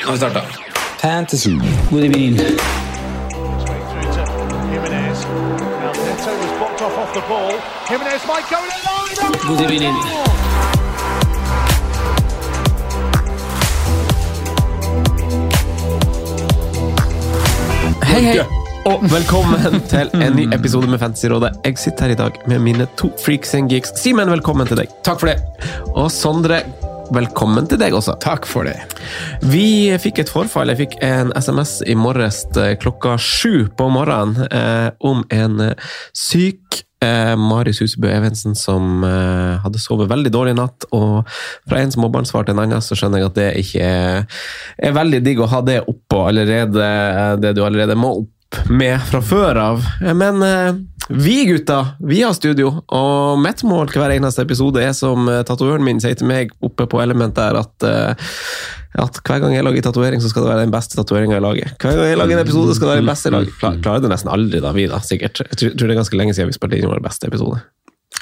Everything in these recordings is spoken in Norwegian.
Nå har vi starta. Fantasy. God evening. God evening. Hei, hei, og velkommen til en ny episode med Fantasyrådet. Jeg sitter her i dag med mine to freaks and geeks. Simen, velkommen til deg. Takk for det. Og Sondre, velkommen til deg også. Takk for det. Vi fikk et forfall. Jeg fikk en SMS i morges eh, klokka sju på morgenen eh, om en eh, syk eh, Marius Husebø Evensen som eh, hadde sovet veldig dårlig i natt. Og fra en småbarnsfar til en annen så skjønner jeg at det ikke er, er veldig digg å ha det oppå allerede, eh, det du allerede må opp med fra før av. Men vi gutta, vi har studio, og mitt mål hver eneste episode er som uh, tatovøren min sier til meg oppe på Element der, at, eh, at hver gang jeg lager tatovering, så skal det være den beste tatoveringa jeg lager. Hver gang jeg lager en episode, skal det være den beste jeg lager. Klar, klarer det nesten aldri, da, vi da, sikkert. Jeg tror, det er ganske lenge siden vi spilte inn vår beste episode.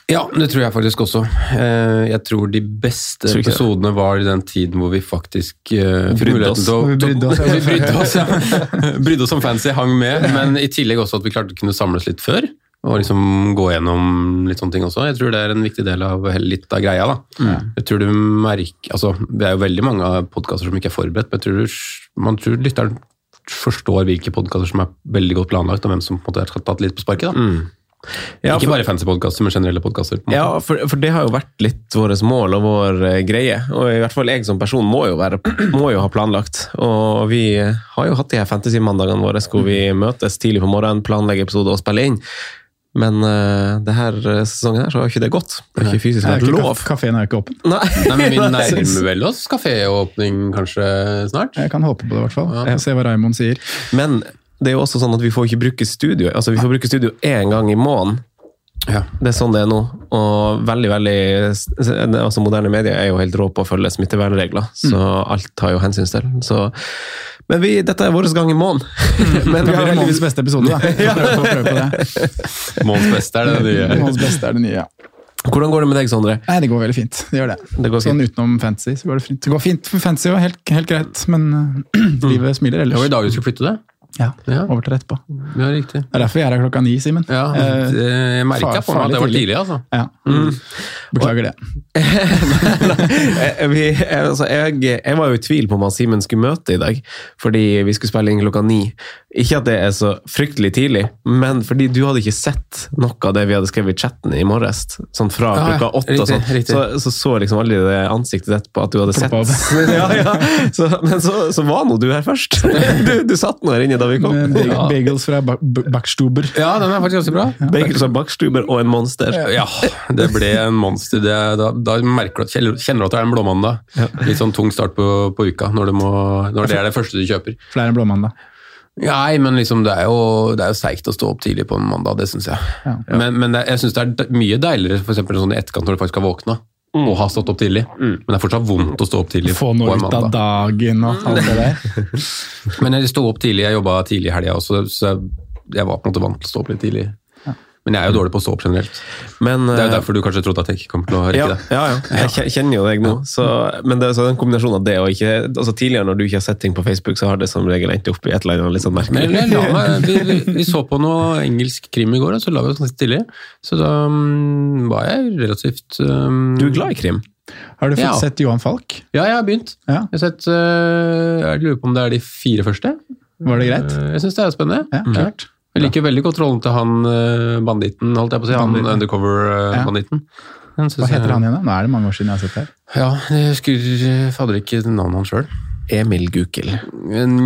Ja, det tror jeg faktisk også. Eh, Jeg tror de beste Tror episodene var i den tiden hvor vi faktisk uh, Brydde oss. å- Vi brydde oss, brydde oss, ja. Brydde oss som fancy, hang med. Men i tillegg også at vi klarte å kunne samles litt før. Og liksom gå gjennom litt sånne ting også. Jeg tror det er en viktig del av litt av greia. da. Jeg tror du merker, altså Det er jo veldig mange podkaster som ikke er forberedt, men jeg tror, du, man tror lytteren forstår hvilke podkaster som er veldig godt planlagt, og hvem som på en måte har tatt litt på sparket. da. Ja, ikke for- bare fancy podkaster, men generelle podkaster. Ja, for, for det har jo vært litt vårt mål og vår eh, greie. Og i hvert fall jeg som person må jo, være, må jo ha planlagt. Og vi har jo hatt de her fantasy-mandagene våre hvor vi møtes tidlig på morgenen, planlegger episoder og spiller inn. Men uh, det her eh, sesongen her så har ikke det gått. Det har ikke fysisk Er vært ikke lov. kaf- Kafeen er ikke åpen. Nei, Nei, men Vi nærmer vel oss kaféåpning kanskje snart? Jeg kan håpe på det, i hvert fall. Jeg Se hva Raymond sier. Men det er jo også sånn at vi får ikke bruke studio. Altså Vi får bruke studio én gang i måneden. Ja. Det er sånn det er nå. Og veldig, veldig altså Moderne medier er jo helt rå på å følge smittevernregler, så alt tar jo hensyn til. Så, men vi, dette er vår gang i måneden. Men Det vi har blir heldigvis beste episode, da. Måneds beste er det nye. Månedens beste er det nye, ja. Hvordan går det med deg, Sondre? Nei, det går veldig fint. Det gjør det. Det går Sånn utenom fantasy så går det fint. Det går fint for fantasy òg, helt, helt greit. Men livet smiler ellers. Det var i dag du skulle flytte det? Ja, Ja. Over til etterpå. Ja, riktig. Det er derfor vi er her klokka ni, Simen. Ja, Eh, jeg merka på meg at det var tidlig, altså. Ja. Beklager det. Eh, vi, altså, jeg, jeg var jo i tvil på om Simen skulle møte i dag, fordi vi skulle spille inn klokka ni. Ikke at det er så fryktelig tidlig, men fordi du hadde ikke sett noe av det vi hadde skrevet i chatten i morges. Sånn fra Ja, ja. klokka åtte og sånn. riktig. Så, så så liksom aldri det ansiktet ditt på at du hadde Ploppa sett. ja, ja. Så, men så, så var nå du her først. Du, du satt nå her inne da vi kom. Med bag- Bagels fra Ba- Ba- Backstuber. Ja, den er faktisk ganske bra. Bagels fra bakstuber og en monster. Ja, det ble en monster. Det, da, da merker du at, kjenner du at det er en blåmandag. Litt sånn tung start på, på uka, når, du må, når det er det første du kjøper. Flere er blåmandag. Nei, men liksom, det er jo, det er jo seigt å stå opp tidlig på en mandag, det syns jeg. Ja. Men, men det, jeg syns det er mye deiligere for eksempel, sånn i etterkant når du faktisk har våkna og har stått opp tidlig. Men det er fortsatt vondt å stå opp tidlig Få noe ut av dagen og alt det der. Men jeg sto opp tidlig, jeg jobba tidlig i helga også, så jeg var på en måte vant til å stå opp litt tidlig. Men jeg er jo dårlig på å stå opp generelt. Men, Det er jo eh, derfor du kanskje trodde at jeg ikke kommer til å rekke ja, det. ja, ja. Jeg kjenner jo deg nå. Så, men det er en kombinasjon av det og ikke altså Tidligere, når du ikke har sett ting på Facebook, så har det som regel endt opp i et eller annet litt sånn merkelig. meg, vi, vi, vi så på noe engelsk krim i går, og så la vi oss ganske tidlig. Så da um, var jeg relativt um, Du er glad i krim? Har du fått Ja. sett Johan Falk? Ja, jeg har begynt. Ja. Jeg har sett, øh, jeg lurer på om det er de fire første. Var det greit? Eh, Jeg syns det er spennende. Ja, klart. Jeg liker veldig godt rollen til han eh, banditten, holdt jeg på å si. Han undercover-banditten. Hva heter han igjen? da? Nå er det mange år siden jeg har sett det. Ja, jeg husker fader ikke navnet hans sjøl. Emil Gukild.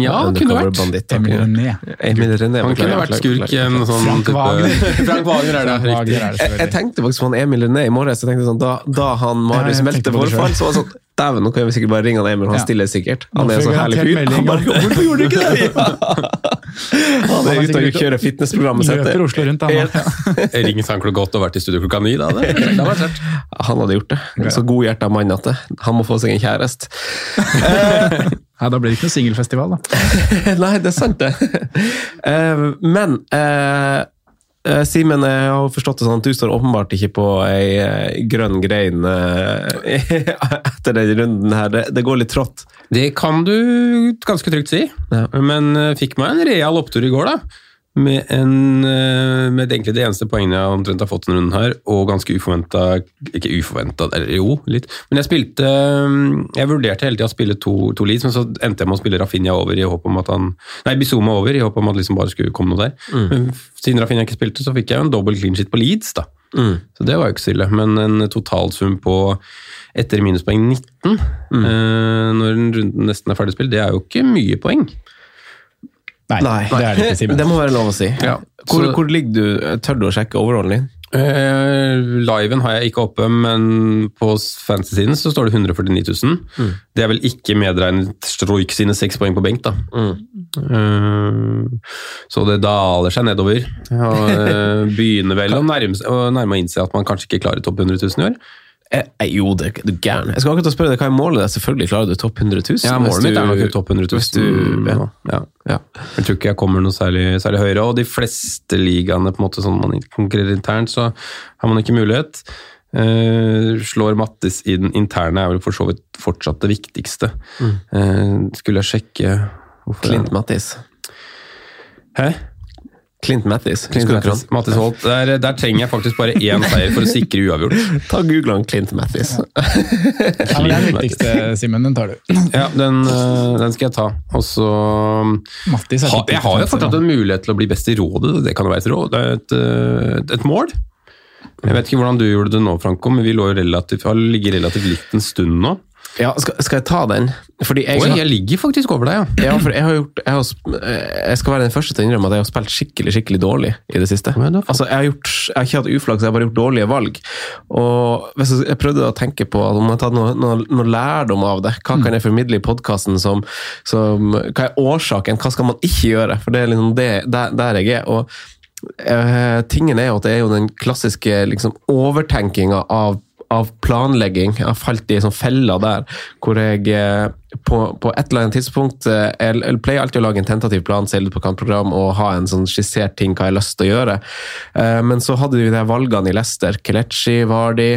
Ja, det kunne vært. Bandit. Emil René. Emil René. Han kunne vært skurk en sånn Frank type Wagner. Frank Wagner er det, riktig. Jeg, jeg tenkte faktisk på han Emil René i morges. Jeg tenkte sånn, da, da han Marius Ja, meldte forfall, så var det sånn Dæven, nå kan vi sikkert bare ringe han Emil, han Ja. stiller sikkert. Han er en sånn herlig fyr. Han bare, Hvorfor gjorde du ikke det?! Han er ute og kjører fitnessprogrammet sitt. Løper Oslo rundt, han. da. han klokka åtte og vært i studio klokka ni, da. Det, det var sterkt. Han hadde gjort det. Så godhjerta mann at det. Han må få seg en kjæreste. Nei, da blir det ikke noe singelfestival, da. Nei, det er sant, det. Eh, Men eh, Simen, jeg har forstått det sånn at du står åpenbart ikke på ei eh, grønn grein eh, etter den runden her. Det, går litt trått. Det kan du ganske trygt si, Ja. men eh, fikk meg en real opptur i går, da. Med, en, eh, med egentlig det eneste poenget jeg omtrent har fått denne runden her, og ganske uforventa Ikke uforventa, eller jo, litt. Men jeg spilte eh, Jeg vurderte hele tida å spille to, to leads, men så endte jeg med å spille Rafinha over i håp om at han Nei, Bizuma over i håp om at liksom bare skulle komme noe der. Men siden Rafinha ikke spilte, så fikk jeg jo en dobbel clean shit på leads, da. Så det var jo ikke så ille. Men en totalsum på etter minuspoeng 19, eh, når en runden nesten er ferdig spilt, det er jo ikke mye poeng. Nei, det er det ikke, Simen. Det må være lov å si. Ja, Hvor, så- hvor ligger du? Tør du å sjekke overallen din? Eh, liven har jeg ikke oppe, men på fantasy-siden så står det 149 000. Det er vel ikke medregnet Stroik sine seks poeng på benk, da. Eh, så det daler seg nedover. Og eh, begynner vel å nærme, seg- å nærme å innse at man kanskje ikke klarer topp 100 000 i år. Eh, eh, jo, det er gæren. Jeg skal akkurat spørre deg hva er målet ditt. Selvfølgelig klarer du topp 100 000. Ja, Målet mitt er nok topp 100 000. Du, ja. ja. Ja. Jeg tror ikke jeg kommer noe særlig, særlig høyere, og de fleste ligaene, på en måte sånn man konkurrerer internt, så har man ikke mulighet. Uh, slår Mattis i den interne er vel for så vidt fortsatt det viktigste. Eh, skulle jeg sjekke hvorfor Clint Mattis. Hæ? Clint Mattis. Clint Husker du Mattis, Mattis Holt. Der, der trenger jeg faktisk bare én seier for å sikre uavgjort. Ta Google han Clint Mattis. Ja, ja, det er den viktigste, Simen. Den tar du. Ja, den, eh, den skal jeg ta. Og så ha, Jeg har jo fortsatt en mulighet til å bli best i rådet. Det kan jo være et råd. Det er et, eh, et mål. Jeg vet ikke hvordan du gjorde det nå, Franco, men vi lå relativt, har ligget relativt likt en stund nå. Ja, skal, skal jeg ta den? Fordi jeg, Oi, jeg ligger faktisk over deg, ja. ja, for jeg har gjort jeg, har, jeg skal være den første til å innrømme at jeg har spilt skikkelig skikkelig dårlig i det siste. Altså, jeg, har gjort, jeg har ikke hatt uflaks, jeg har bare gjort dårlige valg. Og jeg, jeg prøvde å tenke på om jeg har tatt noe, noe, noe lærdom av det. Hva kan jeg formidle i podkasten som, som Hva er årsaken? Hva skal man ikke gjøre? For det er liksom det, der, der jeg er. og Uh, tingen er jo at det er jo den klassiske liksom, overtenkinga av, av planlegging. Jeg har falt i sånn feller der, hvor jeg eh, på, på et eller annet tidspunkt eh, Jeg, jeg pleier alltid å lage en tentativ plan, se litt på kampprogram og ha en sånn skissert ting hva jeg har lyst til å gjøre. Eh, men så hadde vi de valgene i Leicester. Kelechi, Vardi.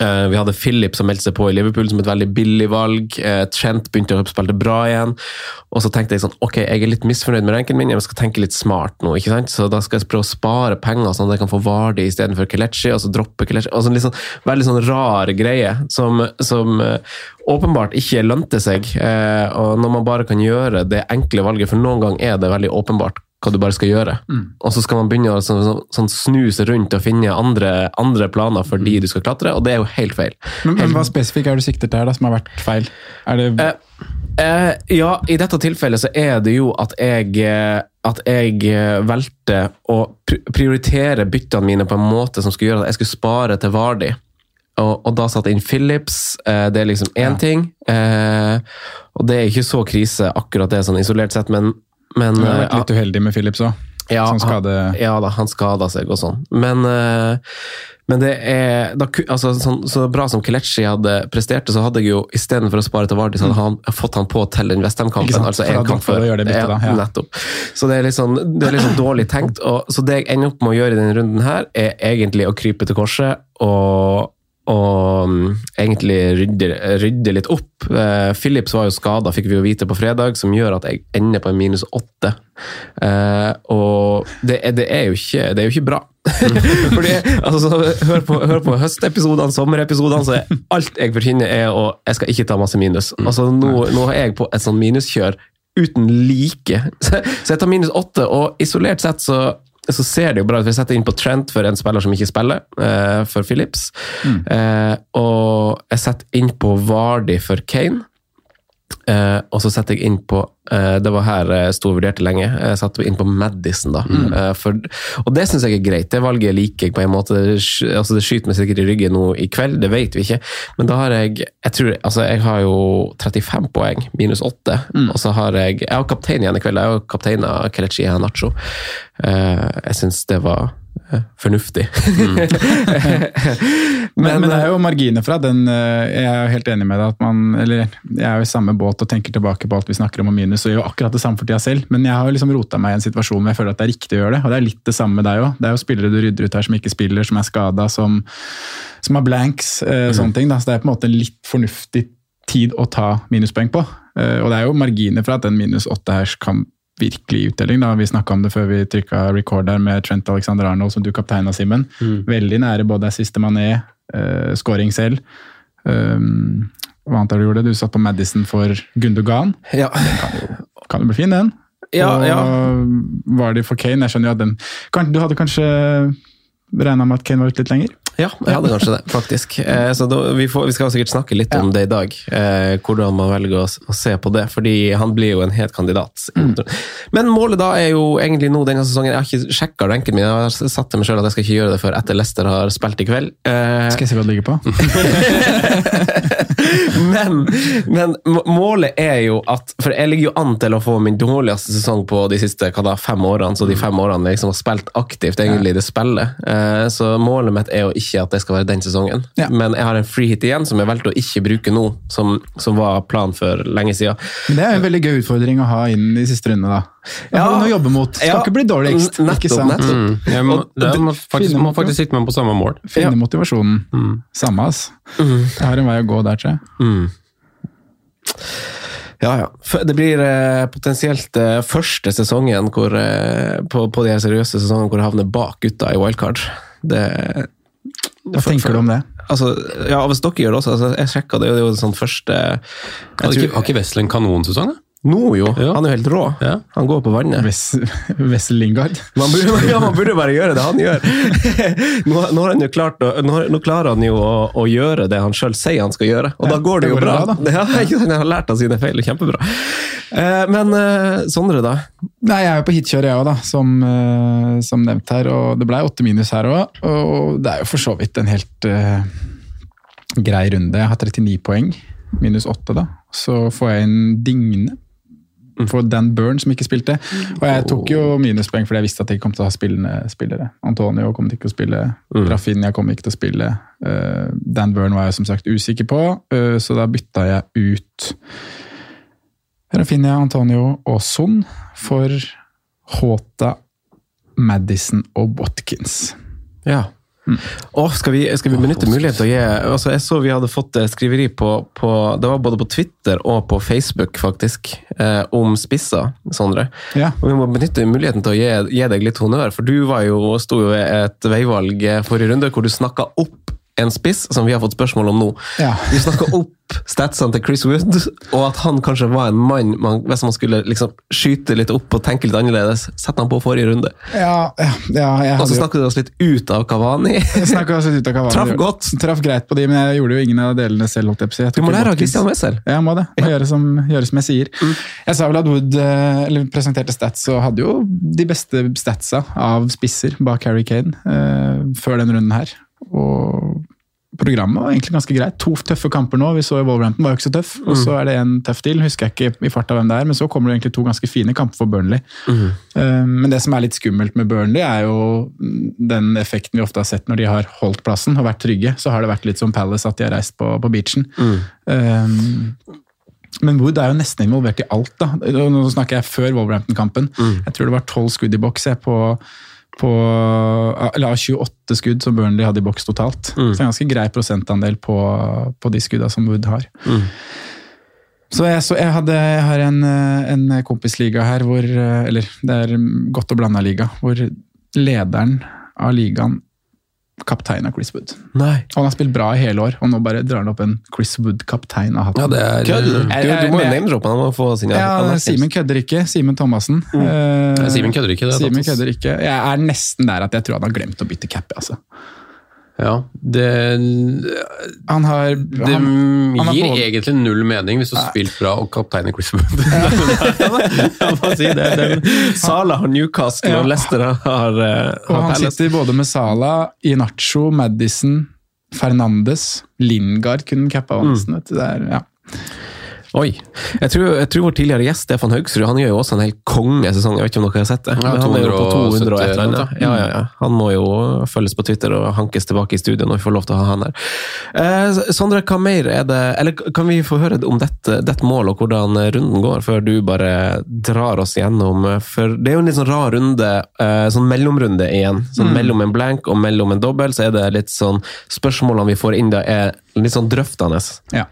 Eh, Vi hadde Philip som meldte seg på i Liverpool som et veldig billig valg. Eh, Trent begynte å spille bra igjen. Og så tenkte jeg sånn, ok, jeg er litt misfornøyd med ranken min, jeg skal tenke litt smart nå. ikke sant? Så da skal jeg prøve å spare penger, sånn at jeg kan få Vardi istedenfor Kelechi, og så droppe Kelechi. Litt sånn, veldig sånn rar greie som, som eh, åpenbart ikke lønte seg. Og når man bare kan gjøre det enkle valget, for noen gang er det veldig åpenbart hva du bare skal gjøre. Og så skal man begynne å sånn, sånn, sånn snuse rundt og finne andre, andre planer fordi du skal klatre, og det er jo helt feil. Men, men hva spesifikt er det du sikter til her, da, som har vært feil? Er det Eh, eh, ja, i dette tilfellet så er det jo at jeg, eh, at jeg eh, valgte å prioritere byttene mine på en måte som skulle gjøre at jeg skulle spare til Vardi. Og, og da satte jeg inn Philips. Eh, det er liksom én ting. Eh, og det er ikke så krise, akkurat det, sånn isolert sett, men, men Du har eh, vært litt uheldig med Philips òg. ja, skade... han, ja da, han skada seg og sånn. Men, eh, men det er da, altså, sånn, Så bra som Kelechi hadde prestert, så hadde jeg jo istedenfor å spare til Vardis, hadde han fått han på til den Ikke Westham-kampen. Altså en kamp før. det byttet ja, ja. Nettopp. Så det er litt sånn, det er litt sånn dårlig tenkt. Og, så det jeg ender opp med å gjøre i denne runden her, er egentlig å krype til korset og og mm, egentlig rydde, rydde litt opp. Eh, Philips var jo skada, fikk vi jo vite på fredag, som gjør at jeg ender på en minus åtte. Eh, og det, det, er jo ikke, det er jo ikke bra. Fordi, altså, hør, på, hør på høstepisodene, sommerepisodene, så er alt jeg forkynner er å Jeg skal ikke ta masse minus. Altså, nå, nå er jeg på et sånn minuskjør uten like. Så jeg tar minus åtte, og isolert sett så så ser det jo bra ut. Vi setter inn på Trent for en spiller som ikke spiller, eh, for Phillips. Mm. Eh, og jeg setter inn på Vardi for Kane. Eh, og så setter jeg inn på eh, Det var her jeg sto og vurderte lenge. Jeg satte inn på Madison, da. Mm. Eh, for, og det syns jeg er greit. Det valget liker jeg på en måte. Det, altså, det skyter meg sikkert i ryggen nå i kveld, det vet vi ikke. Men da har jeg Jeg tror, altså, jeg har jo 35 poeng, minus 8. Mm. Og så har jeg Jeg har kaptein igjen i kveld. Jeg har kapteina Kelechi Hanacho. Eh, jeg syns det var fornuftig. Mm. men, men, det er jo marginer fra den eh, Jeg er jo helt enig med deg at man Eller jeg er jo i samme båt og tenker tilbake på alt vi snakker om om minus, og gjør akkurat det samme for tida selv. Men jeg har jo liksom rota meg i en situasjon hvor jeg føler at det er riktig å gjøre det. Og det er litt det samme med deg òg. Det er jo spillere du rydder ut her som ikke spiller, som er skada, som, som, har blanks, eh, mm. sånne ting. Da. Så det er på en måte en litt fornuftig tid å ta minuspoeng på. Eh, og det er jo marginer for at den minus åtte her kan virkelig uttelling. da, Vi snakka om det før vi trykka record der med Trent Alexander Arnold som du kapteina, Simen. Mm. Veldig nære både siste mané, uh, scoring selv. Um, hva annet har du gjort? Du satt på Madison for Gundogan. Ja. Den kan jo, kan jo bli fin, den. Ja, og ja. var det for Kane? Jeg skjønner jo at den Du hadde kanskje regna med at Kane var ute litt lenger? Ja, jeg hadde kanskje det, faktisk. Eh, så da, vi, får, vi, skal sikkert snakke litt om det i dag. Eh, hvordan man velger å, å, se på det, fordi han blir jo en het kandidat. Mm. Men målet da er jo egentlig nå denne sesongen Jeg har ikke sjekka ranken min, jeg har satt til meg sjøl at jeg skal ikke gjøre det før etter Leicester har spilt i kveld. Eh, skal jeg se hva det ligger på? men, men, målet er jo at For jeg ligger jo an til å få min dårligste sesong på de siste da, fem årene, så de fem årene jeg liksom har spilt aktivt egentlig det spillet. Eh, så målet mitt er jo ikke at det skal være den sesongen. Ja. Men jeg har en free hit igjen som jeg valgte å ikke bruke nå, som, som var planen for lenge siden. Men det er en veldig gøy utfordring å ha inn i siste runde, da. Ja, ja. Noe å jobbe mot. Skal ja, ikke bli dårligst. Nettopp. nettopp. Mm. Jeg må, det må faktisk, må faktisk sitte med på samme mål. Finne ja. motivasjonen. Mm. Samme, ass. Mm. Jeg har en vei å gå der, tror jeg. Mm. Ja, ja. Det blir eh, potensielt eh, første sesongen hvor, eh, på, på, de her seriøse sesongene hvor jeg havner bak gutta i wildcard. Det, hva tenker du om det? Altså, ja, Hvis dere gjør det også. Altså, jeg sjekka det, det er jo sånn første Har ikke, har ikke Wessel en kanonsesong? da? Nå jo, ja. han er jo helt rå. Ja. Han går på vannet. Wessel Lingard. Man burde, ja, man burde bare gjøre det han gjør. Nå, nå, han klart, nå, nå klarer han jo å, å gjøre det han sjøl sier han skal gjøre, og da går det, det jo bra. bra ja, han har lært av sine feil, kjempebra. Eh, men eh, Sondre, da? Nei, Jeg er jo på hitkjøret, jeg òg, som, eh, som, nevnt her. og Det ble åtte minus her òg. Og det er jo for så vidt en helt uh, grei runde. Jeg har 39 poeng, minus 8, da. Så får jeg inn Digne for Dan Burn, som ikke spilte. Og jeg tok jo minuspoeng fordi jeg visste at jeg ikke kom til å ha spillende spillere. Antonio kom ikke til å spille, mm. Rafinha kom ikke til å spille. Uh, Dan Burn var jeg som sagt usikker på, uh, så da bytta jeg ut Rafinha, Antonio og Son for Håta, Madison og Watkins. Ja. Mm. Oh, skal, vi, skal, vi, benytte muligheten til å gi altså Jeg så vi hadde fått eh, skriveri på, på, Det var både på Twitter og på Facebook, faktisk, eh, om spisser, Sondre. Ja. Og vi må benytte muligheten til å gi, gi, deg litt honnør, for du var jo, sto jo ved et veivalg eh, forrige runde hvor du snakka opp en spiss, som vi har fått spørsmål om nå. Ja. Vi snakka opp statsene til Chris Wood, og at han kanskje var en mann man, hvis man skulle liksom skyte litt opp og tenke litt annerledes. Sette han på forrige runde. Ja, ja, ja og så snakket du oss litt ut av Kavani. Oss litt ut av Kavani. Traff godt. Traff greit på de, men jeg gjorde jo ingen av delene selv. jeg på Du må lære av Christian Wessel. Ja, jeg må det. Må gjøre, som, gjøre som jeg sier. Mm. Jeg sa vel at Wood eh, eller presenterte stats og hadde jo de beste statsa av spisser bak Harry Kane uh, før den runden her. Og programmet var egentlig ganske greit. To tøffe kamper nå. Vi så i Wolverhampton var jo ikke så tøff. Og så mm. er det en tøff til. Husker jeg ikke i farta hvem det er, men så kommer det egentlig to ganske fine kamper for Burnley. Mm. Men det som er litt skummelt med Burnley, er jo den effekten vi ofte har sett når de har holdt plassen og vært trygge. Så har det vært litt som Palace at de har reist på, på beachen. Mm. Um, men Wood er jo nesten involvert i alt. da. Nå snakker jeg før Wolverhampton-kampen. Mm. Jeg tror det var tolv skudd i boks på på eller 28 skudd som Burnley hadde i boks totalt. Mm. Så en ganske grei prosentandel på, på de skudda som Wood har. Mm. Så, jeg, så jeg, hadde, jeg, har en, en, kompisliga her hvor Eller det er godt og blanda liga. Hvor lederen av ligaen kaptein av Chris Wood. Nei. Han har spilt bra i hele år, og nå bare drar han opp en Chris Wood-kaptein av hatten. Ja, det er du? Du, må jo name-droppe Ja. Simen kødder ikke. Simen Thomassen. Eh, Simen kødder ikke, det Simen kødder ikke. Jeg er nesten der at jeg tror han har glemt å bytte cap. Altså. Ja, det, Han har, det han, han gir både- egentlig null mening hvis du har spilt bra og kaptein i Chris Wood. Si det. Den, Sala har Newcastle, Ja. og Leicester har, har Og han Palace. sitter både med Salah, Inacho, Madison, Fernandes, Lingard kunne cappa Mm. vet du. Det er, ja. Oi. Jeg tror, jeg tror vår tidligere gjest Stefan Haugsrud han gjør jo også en hel kongesesong. Jeg vet ikke om dere har sett det? Ja, han er jo på 200 og et eller annet. Ja, ja, ja. Han må jo følges på Twitter og hankes tilbake i studio når vi får lov til å ha han her. Eh, Sondre, hva mer er det Eller kan vi få høre om dette, dette målet og hvordan runden går, før du bare drar oss gjennom For det er jo en litt sånn rar runde, eh, sånn mellomrunde igjen. Sånn Mellom en blank og mellom en dobbel, så er det litt sånn Spørsmålene vi får inn da, er litt sånn drøftende. Ja.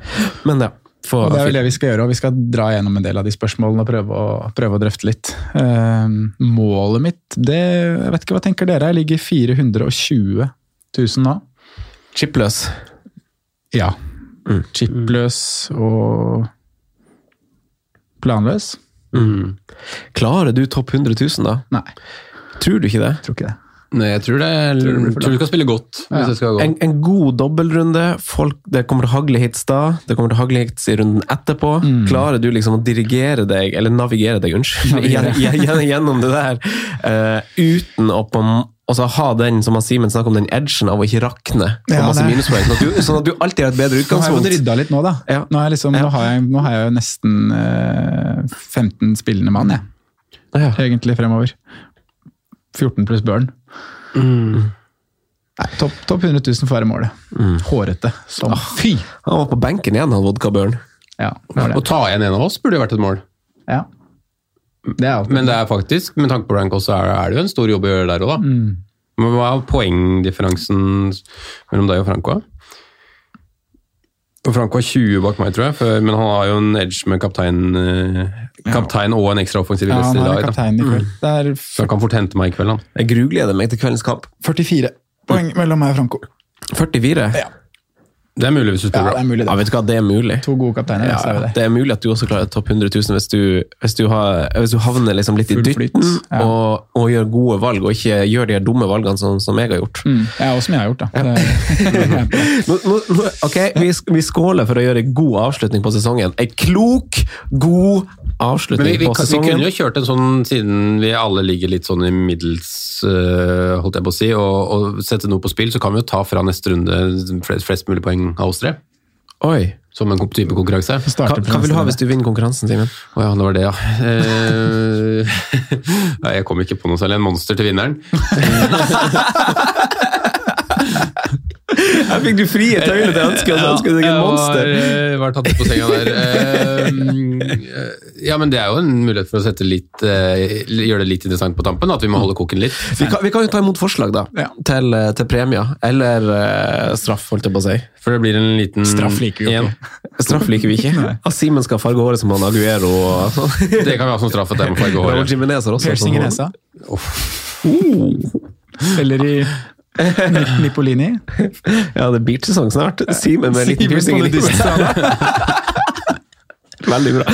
Men ja. Få- det er vel det vi skal gjøre, og vi skal dra gjennom en del av de spørsmålene og prøve å, prøve å drøfte litt. Um, målet mitt, det Jeg vet ikke hva tenker dere? Jeg ligger 420 000 nå. Chipløs. Ja. Chipløs og planløs? Mm. Klarer du topp 100 000 da? Nei, Tror du ikke det? tror ikke det. Nei, jeg tror det er, Tror det tror du kan spille godt. hvis det skal gå. En, en god dobbeltrunde, folk, det kommer til å hagle hits da, det kommer til å hagle hits i runden etterpå. Klarer du liksom å dirigere deg, eller navigere deg, unnskyld, Navigere. gjen- gjen- gjennom det der, uh, uten å på og så ha den, som har Simen snakker om, den edgen av å ikke rakne på Ja, masse minuspoeng. Sånn at, du, sånn at du alltid har et bedre utgangspunkt. Nå har jeg fått rydda litt nå, da. Ja. Nå, er jeg liksom, Ja. nå, har jeg, nå har jeg jo nesten eh, 15 spillende mann, jeg. Ja. Egentlig fremover. 14 pluss burn. Nei, Topp topp 100 000 får være målet. Hårete som fy! Han var på benken igjen, han vodkabøren. Ja, Å ta igjen en av oss burde jo vært et mål. Ja. Det er Men det er faktisk, med tanke på rank også, er, er det jo en stor jobb å gjøre der òg, da. Men hva er poengdifferansen mellom deg og Franco? Og Franco har 20 bak meg, tror jeg, for, men han har jo en edge med kaptein, eh, kaptein og en ekstra offensiv ja, han i er dag. da. i kveld. Det er Så han kan fort hente meg i kveld, han. Jeg grugleder meg til kveldens kamp. 44 poeng mellom meg og Franco. 44? Ja. Det er mulig hvis du Ja, spiller det er mulig, Ja, det. vet du hva, det er mulig. To gode kapteiner, Ja, så er det. det er mulig at du også klarer topp 100 000 hvis du, hvis du, har, hvis du havner liksom litt i dytten ja. og, og gjør gode valg, og ikke gjør de dumme valgene som, som jeg har gjort. Mm, ja, og som jeg har gjort, da. Det, Nå, nå, nå, ok, vi, vi skåler for å gjøre en god avslutning på sesongen. En klok, god Men avslutning vi, vi, på sesongen. vi kunne jo kjørt en sånn, siden vi alle ligger litt sånn i middels, uh, holdt jeg på å si, og, og sette noe på spill, så kan vi jo ta fra neste runde flest, flest mulig poeng av oss tre. Oi. Som en type konkurranse. Hva, hva vil du ha hvis du vinner konkurransen, Simen? Å ja, det var det, ja. Eh, Nei, jeg kom ikke på noe særlig. En monster til vinneren. Her fikk du frie tøyler til ønsket, og så ønsket du deg en monster. Jeg var, eh, var tatt på senga der. Eh, ja, men det er jo en mulighet for å sette litt, eh, gjøre det litt interessant på tampen. At vi må holde koken litt. Vi kan, vi kan jo ta imot forslag da, til, eh, til premier, eller eh, straff, holdt jeg på å si. For det blir en liten Straff liker vi jo ikke. Straff liker vi ikke. At Simen skal farge håret som han Aguero. Og sånn. Det kan vi ha som straff at jeg må farge håret. Piercing i sånn- Oh. Eller i Nip- Nipolini. Ja, det er beach-sesong snart. Simen med en liten piercing i. Veldig bra.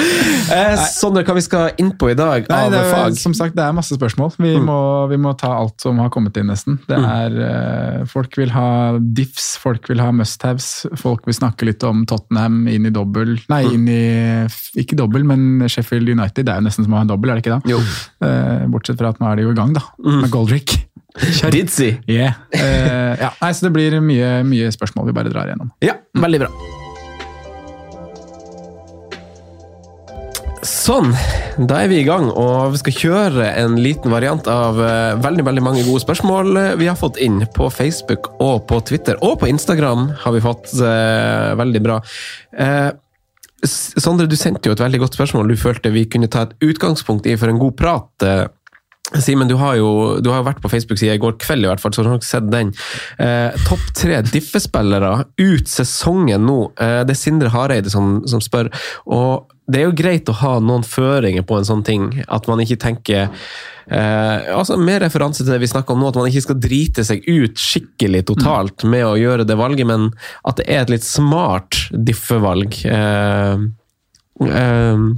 Eh, Sondre, hva vi skal inn på i dag Nei, av det er, fag? som sagt, det er masse spørsmål. Vi, må, vi må ta alt som har kommet inn, nesten. Det er, eh, folk vil ha diffs, folk vil ha must-haves. Folk vil snakke litt om Tottenham inn i dobbel Nei, inn i Ikke dobbel, men Sheffield United. Det er jo nesten som å ha en dobbel, er det ikke det? Jo. Eh, bortsett fra at nå er de jo i gang, da. Med Goldrick. Didzy. Yeah. Uh, ja, nei, så det blir mye, mye spørsmål vi bare drar igjennom. Ja, veldig bra. Sånn, da er vi i gang, og vi skal kjøre en liten variant av eh, veldig veldig mange gode spørsmål eh, vi har fått inn på Facebook og på Twitter. Og på Instagram har vi fått uh, veldig bra. Uh, Sondre, du sendte jo et veldig godt spørsmål du følte vi kunne ta et utgangspunkt i for en god prat. Simen, du har jo vært på Facebook-sida i går kveld, i hvert fall, så du har nok sett den. Eh, Topp tre diffespillere ut sesongen nå. Eh, det er Sindre Hareide som, som spør. og det er jo greit å ha noen føringer på en sånn ting. At man ikke tenker eh, altså Med referanse til det vi snakker om nå, at man ikke skal drite seg ut skikkelig totalt med å gjøre det valget, men at det er et litt smart diffevalg. Eh, eh,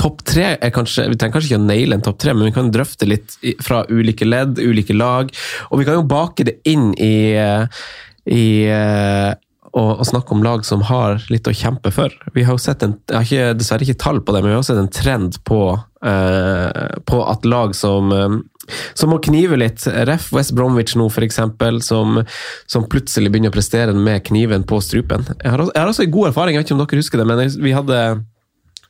topp tre er kanskje Vi trenger kanskje ikke å naile en topp tre, men vi kan drøfte litt fra ulike ledd, ulike lag. Og vi kan jo bake det inn i, i eh, å, snakke om lag som har litt å kjempe for. Vi har jo sett en, jeg har ikke, dessverre ikke tall på det, men vi har sett en trend på, eh, på at lag som eh, som må knive litt. Ref West Bromwich nå, f.eks., som, som plutselig begynner å prestere med kniven på strupen. Jeg har, også- jeg har også en god erfaring, jeg vet ikke om dere husker det, men vi hadde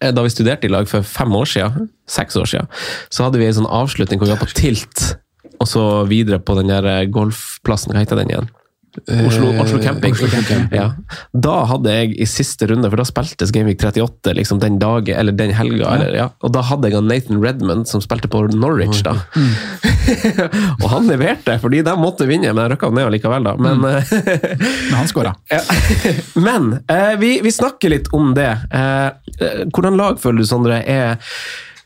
da vi studerte i lag for fem år siden, seks år siden, så hadde vi en sånn avslutning hvor vi var på tilt, og så videre på den der eh, golfplassen. Hva heter den igjen? Oslo, Oslo Camping. Oslo Camping. Ja. Da hadde jeg i siste runde, for da spiltes Gameweek 38 liksom den dagen, eller den helga, eller, ja. og da hadde jeg Nathan Redmond som spilte på Norwich. da. og han leverte, fordi de måtte vinne, men jeg røkka ned likevel, da. Men, Men han skåra. Ja. Men eh, vi, vi snakker litt om det. Eh, eh, hvordan lag føler du, Sondre, er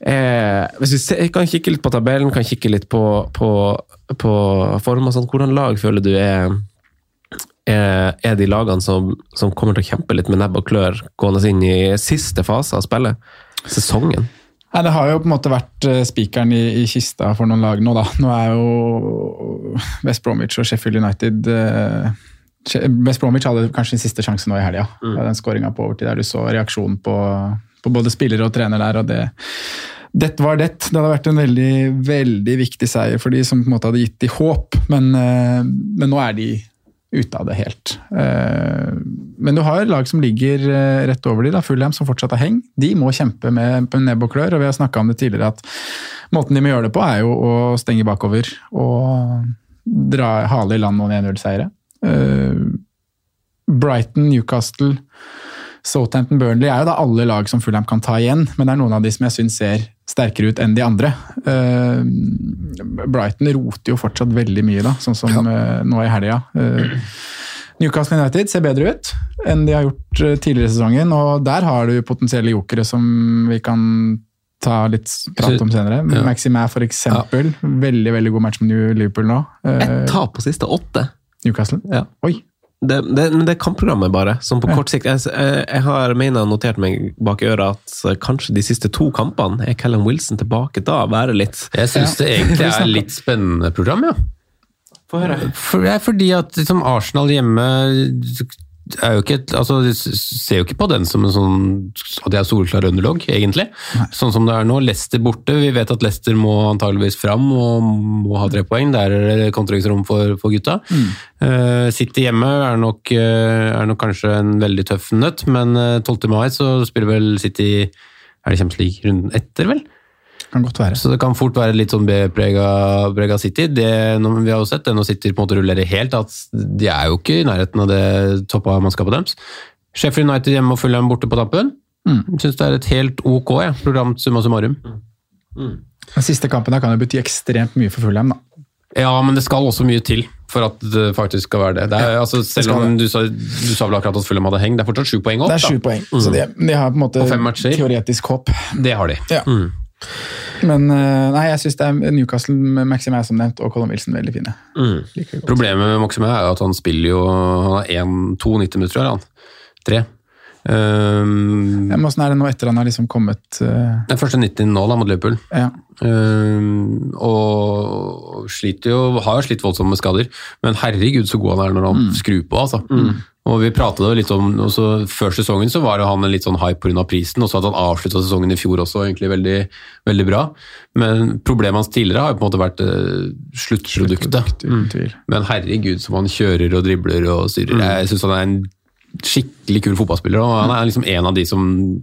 eh, Hvis vi ser, kan kikke litt på tabellen, kan kikke litt på, på, på form og sånn, hvordan lag føler du er er, er de lagene som, som kommer til å kjempe litt med nebb og klør gående inn i siste fase av spillet? Sesongen? Nei, Det har jo på en måte vært eh, spikeren i, i kista for noen lag nå, da. Nå er jo West Bromwich og Sheffield United eh, West Bromwich hadde kanskje sin siste sjanse nå i helga. Mm. Den skåringa på overtid der du så reaksjonen på, på både spillere og trener der. og det dette var det. Det hadde vært en veldig veldig viktig seier for de som på en måte hadde gitt de håp, men, eh, men nå er de ute av det helt. Eh, Men du har lag som ligger eh, rett over de, da, Fulham som fortsatt har heng. De må kjempe med, nebb og klør, og vi har snakka om det tidligere at måten de må gjøre det på, er jo å stenge bakover og dra hale i land noen 1-0-seiere. Eh, Brighton, Newcastle, Southampton, Burnley er jo da alle lag som Fulham kan ta igjen, men det er noen av de som jeg syns ser sterkere ut enn de andre. Uh, Brighton roter jo fortsatt veldig mye, da, sånn som uh, nå i helga. Eh, Newcastle United ser bedre ut enn de har gjort tidligere i sesongen, og der har du potensielle jokere som vi kan ta litt prat om senere. Ja. Maximæ for eksempel. Veldig veldig god match med New Liverpool nå. Ett tap på siste åtte. Newcastle. Ja. Oi. Det, det, men det er kampprogrammet, bare. Som på Ja. kort sikt Jeg, jeg, jeg har mener notert meg bak øret at eh, kanskje de siste to kampene er Callum Wilson tilbake da. Være litt Jeg syns det egentlig er litt spennende program, ja. Få høre. For, det er fordi at liksom, Arsenal hjemme er jo ikke altså, de ser jo ikke på den som en sånn at de er soleklar underdog, egentlig. Sånn som det er nå. Leicester borte. Vi vet at Leicester må antageligvis fram og må ha tre poeng. Der er det kontringsrom for, for gutta. Eh, City hjemme er nok, uh, er nok kanskje en veldig tøff nøtt, men uh, 12. mai så spiller vel City Er det Champions League-runden etter, vel? Kan godt være. Så det kan fort være litt sånn B-prega City. Det, når vi har jo sett det når City på en måte rullerer helt, at de er jo ikke i nærheten av det toppa mannskapet deres. Sheffield United hjemme og Fulham borte på tampen. Mm. Syns det er et helt ok ja. program summa summarum. Den siste kampen der kan jo bety ekstremt mye for Fulham. da. Ja, men det skal også mye til for at det faktisk skal være det. det er, altså, selv om du sa, du sa vel akkurat at Fulham hadde heng, det er fortsatt sju poeng opp. Det er sju poeng, poeng, så de, de har på en måte Og fem matcher. teoretisk håp. Det har de. Ja. Mm. Men eh, nei, jeg syns Newcastle med er som nevnt, og Colin Wilson veldig fine. Mm. Problemet med Maxime er jo at han spiller jo Han har en- to 90 minutter, eller. Han. Tre. Um, men Åssen er det nå etter han har liksom kommet uh, Den første 90 nå da, mot Liverpool. ja. Um, og sliter jo, har slitt voldsomt med skader, men herregud så god han er når han skrur på. altså. Og Vi pratet jo litt om, også Før sesongen så var han en litt sånn hype pga. prisen, og så at han avslutta sesongen i fjor også egentlig veldig, veldig bra. Men problemet hans tidligere har jo på en måte vært eh, sluttproduktet. Mm. Men herregud som han kjører og dribler og styrer. Jeg syns han er en skikkelig kul fotballspiller, og han er liksom en av de som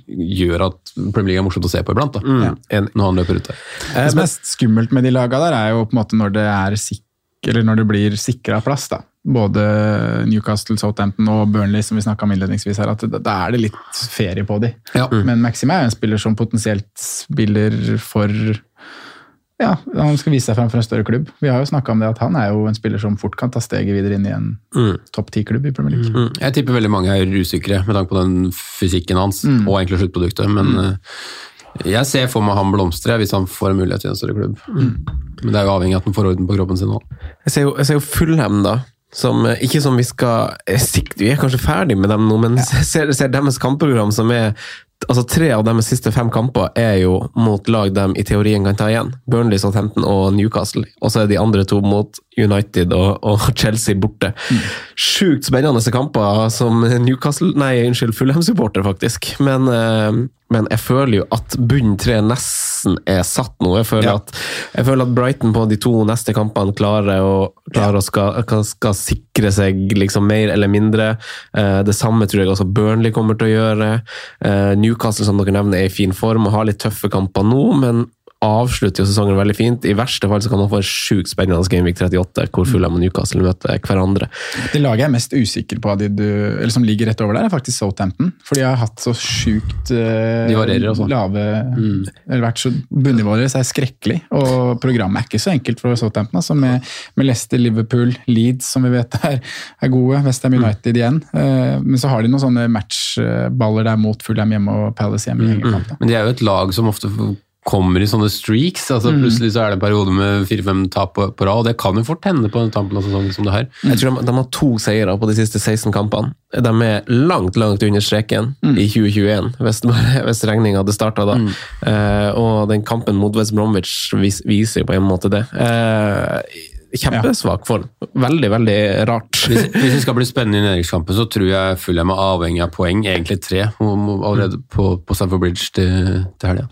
gjør at Premier League er morsomt å se på iblant. En- Når han løper ut der. Det er skummelt med de laga der, er jo på en måte når det er sik eller når det blir sikra plass. da. Både Newcastle, Southampton og Burnley, som vi snakka om innledningsvis her, at da, er det litt ferie på de. Ja. Men Maxim er jo en spiller som potensielt spiller for ja, han skal vise seg frem for en større klubb. Vi har jo snakka om det at han er jo en spiller som fort kan ta steget videre inn i en Mm. topp ti-klubb i Premier League. Mm. Jeg tipper veldig mange er usikre med tanke på den fysikken hans Mm. og egentlig sluttproduktet, men eh, jeg ser for meg han blomstre hvis han får en mulighet til en større klubb. Men det er jo avhengig av at han får orden på kroppen sin nå. Jeg ser jo, jeg ser jo Fulham, da. Som, eh, ikke som vi skal eh, sikte, Vi er kanskje ferdig med dem nå, men ja. ser, ser deres kampprogram som er altså Tre av deres siste fem kamper er jo mot lag de i teorien kan ta igjen. Burnley, Southampton og Newcastle. Og så er de andre to mot United og, og Chelsea borte. Sjukt spennende kamper som Newcastle Nei, unnskyld, Fulham-supporter, faktisk. Men, eh, men jeg føler jo at bunn tre nesten er satt nå. Jeg føler, Ja. at, jeg føler at Brighton på de to neste kampene klarer å, klarer å skal, skal, skal sikre seg liksom mer eller mindre. Eh, det samme tror jeg også Burnley kommer til å gjøre. Eh, Newcastle som dere nevner er i fin form og har litt tøffe kamper nå, men avslutter jo sesongen veldig fint. I verste fall så kan man få en sjukt spennende Gameweek 38, hvor Fulham og Newcastle møter hverandre. Det laget jeg er mest usikker på av de du, eller som ligger rett over der, er faktisk Southampton. For de har hatt så sjukt eh, lave mm. lave Eller vært så Bunnivået deres er skrekkelig, og programmet er ikke så enkelt for Southampton. Altså med, med Leicester, Liverpool, Leeds, som vi vet er, er gode, Westham United igjen. Eh, men så har de noen sånne matchballer der mot Fulham hjemme og Palace hjemme. Mm. Men de er jo et lag som ofte kommer i sånne streaks. altså Plutselig så er det en periode med fire-fem tap på, på rad, og det kan jo fort hende på tampen av sesongen som det her. Jeg tror de, de har to seire på de siste 16 kampene. De er langt langt under streken i 2021, hvis, hvis regninga hadde starta da. Eh, og den kampen mot West Bromwich vis, viser jo på en måte det. Uh, kjempesvak form. Veldig, veldig rart. Hvis, hvis det skal bli spennende i nedrykkskampen, så tror jeg Fulham er avhengig av poeng, egentlig tre, allerede på, på Stamford Bridge til, til helga.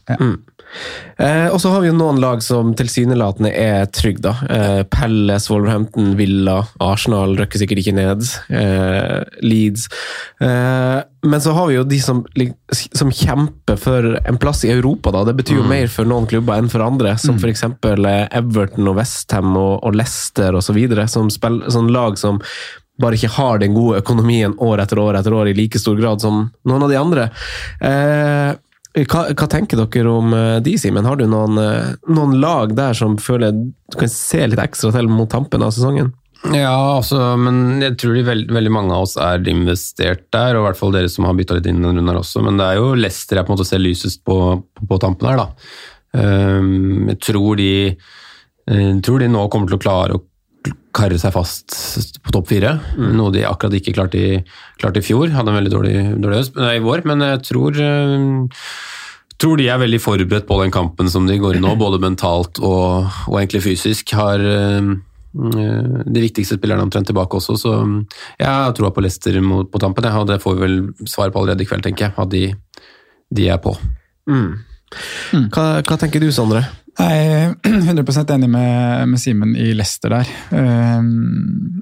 Eh, og så har vi jo noen lag som tilsynelatende er trygge, da. Eh, Pelles, Wolverhampton, Villa, Arsenal røkker sikkert ikke ned. Eh, Leeds. Eh, men så har vi jo de som, som kjemper for en plass i Europa, da. Det betyr jo mer for noen klubber enn for andre, som for eksempel eh, Everton og Westham og, og Leicester osv. Som spiller, sånn lag som bare ikke har den gode økonomien år etter år etter år i like stor grad som noen av de andre. Eh, hva, hva tenker dere om eh, de, Simen? Har du noen, eh, noen lag der som føler du kan se litt ekstra til mot tampen av sesongen? Ja, altså, men jeg tror veld, veldig mange av oss er investert der, og i hvert fall dere som har bytta litt inn denne runden her også, men det er jo Leicester jeg på en måte ser lysest på, på, på tampen her, da. Um, jeg tror de, jeg tror de nå kommer til å klare å karre seg fast på topp fire, noe de akkurat ikke klarte i, klarte i fjor. Hadde en veldig dårlig, dårlig høst, nei, i vår, men jeg tror ehm, tror de er veldig forberedt på den kampen som de går i nå, både mentalt og, og egentlig fysisk. Har eh, de viktigste spillerne omtrent tilbake også, så jeg har troa på Leicester på tampen. Jeg, og det får vi vel svar på allerede i kveld, tenker jeg. At de, de er på. Hva, hva tenker du, Sondre? Jeg er 100 enig med, med Simen i Leicester der. Ehm,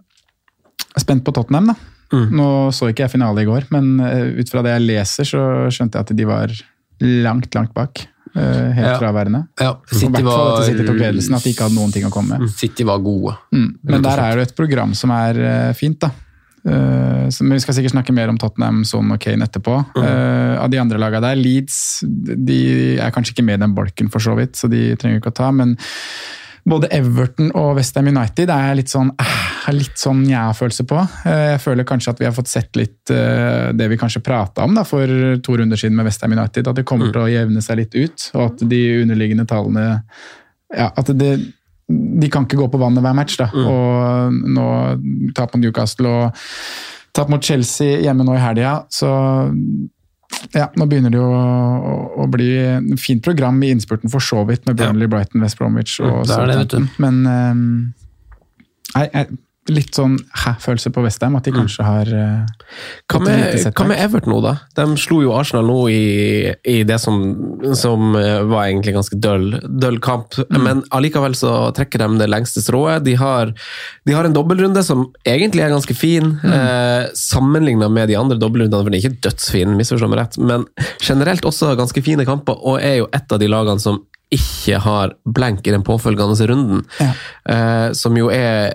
jeg er spent på Tottenham, da. Nå så ikke jeg finale i går, men eh, ut fra det jeg leser, så skjønte jeg at de var langt, langt bak. eh, helt Ja. fraværende. Ja, City var, City tok ledelsen, at de ikke hadde noen ting å komme med. City var gode. Mm. Men der er det et program som er eh, fint, da. Eh, men vi skal sikkert snakke mer om Tottenham, Son og Kane etterpå. Eh, av de andre lagene der, Leeds de er kanskje ikke med i den bolken for så vidt, så de trenger ikke å ta. Men både Everton og Westham United er litt sånn eh, har litt sånn ja-følelse på. Eh, jeg føler kanskje at vi har fått sett litt eh, det vi kanskje prata om da, for to runder siden med Westham United. At det kommer til å jevne seg litt ut, og at de underliggende tallene ja, at det, de kan ikke gå på vannet hver match. da, og nå tap mot Newcastle og tap mot Chelsea hjemme nå i helga, så ja, nå begynner det jo å, å bli en fint program i innspurten for så vidt, med Burnley, Brighton, West Bromwich og Mm. Southampton. Men um, nei, jeg- litt sånn hæ-følelse på Westham, at de kanskje har eh, Hva med. Everton nå, da? De slo jo Arsenal nå i, i det som, som eh, var egentlig ganske døll, døll kamp, men allikevel så trekker de det lengste strået. De har, de har en dobbeltrunde som egentlig er ganske fin, eh, sammenligna med de andre dobbeltrundene, for den er ikke dødsfin, misforstå meg rett, men generelt også ganske fine kamper, og er jo et av de lagene som ikke har blenk i den påfølgende runden, Ja. eh, som jo er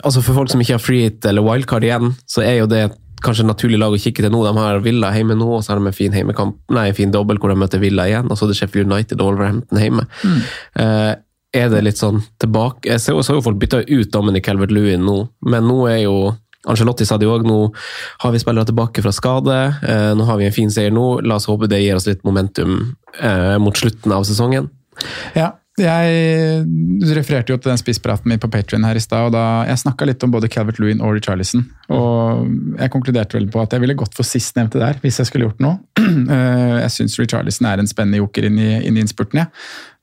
altså For folk som ikke har free hit eller wildcard igjen, så er jo det kanskje et naturlig lag å kikke til nå. De har Villa hjemme nå, og så har de en fin heimekamp, nei, en fin dobbel hvor de møter Villa igjen. Og så er det Sheffield United og Wolverhampton hjemme. Eh, er det litt sånn tilbake Jeg så, har jo folk bytta ut Dominic Calvert-Lewin nå, men nå er jo Angelotti sa det jo òg, nå har vi spillere tilbake fra skade. Eh, nå har vi en fin seier nå. La oss håpe det gir oss litt momentum eh, mot slutten av sesongen. Ja, jeg du refererte jo til den spisspraten min på Patrion her i stad. og da Jeg snakka litt om både Calvert Lewin og Richarlison. Og jeg konkluderte vel på at jeg ville gått for sistnevnte der, hvis jeg skulle gjort noe. Eh, jeg syns Richarlison er en spennende joker inn i, inn i innspurten, ja.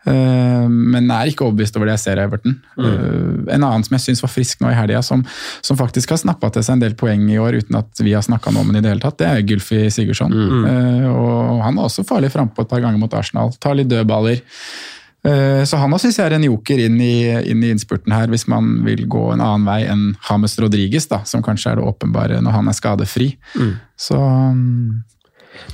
Eh, men er ikke overbevist over det jeg ser av Everton. Mm. En annen som jeg syns var frisk nå i helga, som, som, faktisk har snappa til seg en del poeng i år uten at vi har snakka om den i det hele tatt, det er Gylfi Sigurdsson. Mm. Og han er også farlig frampå et par ganger mot Arsenal. Tar litt dødballer. Så han syns jeg er en joker inn i, inn i, innspurten her, hvis man vil gå en annen vei enn Hames Rodriges, da, som kanskje er det åpenbare når han er skadefri. Mm. Så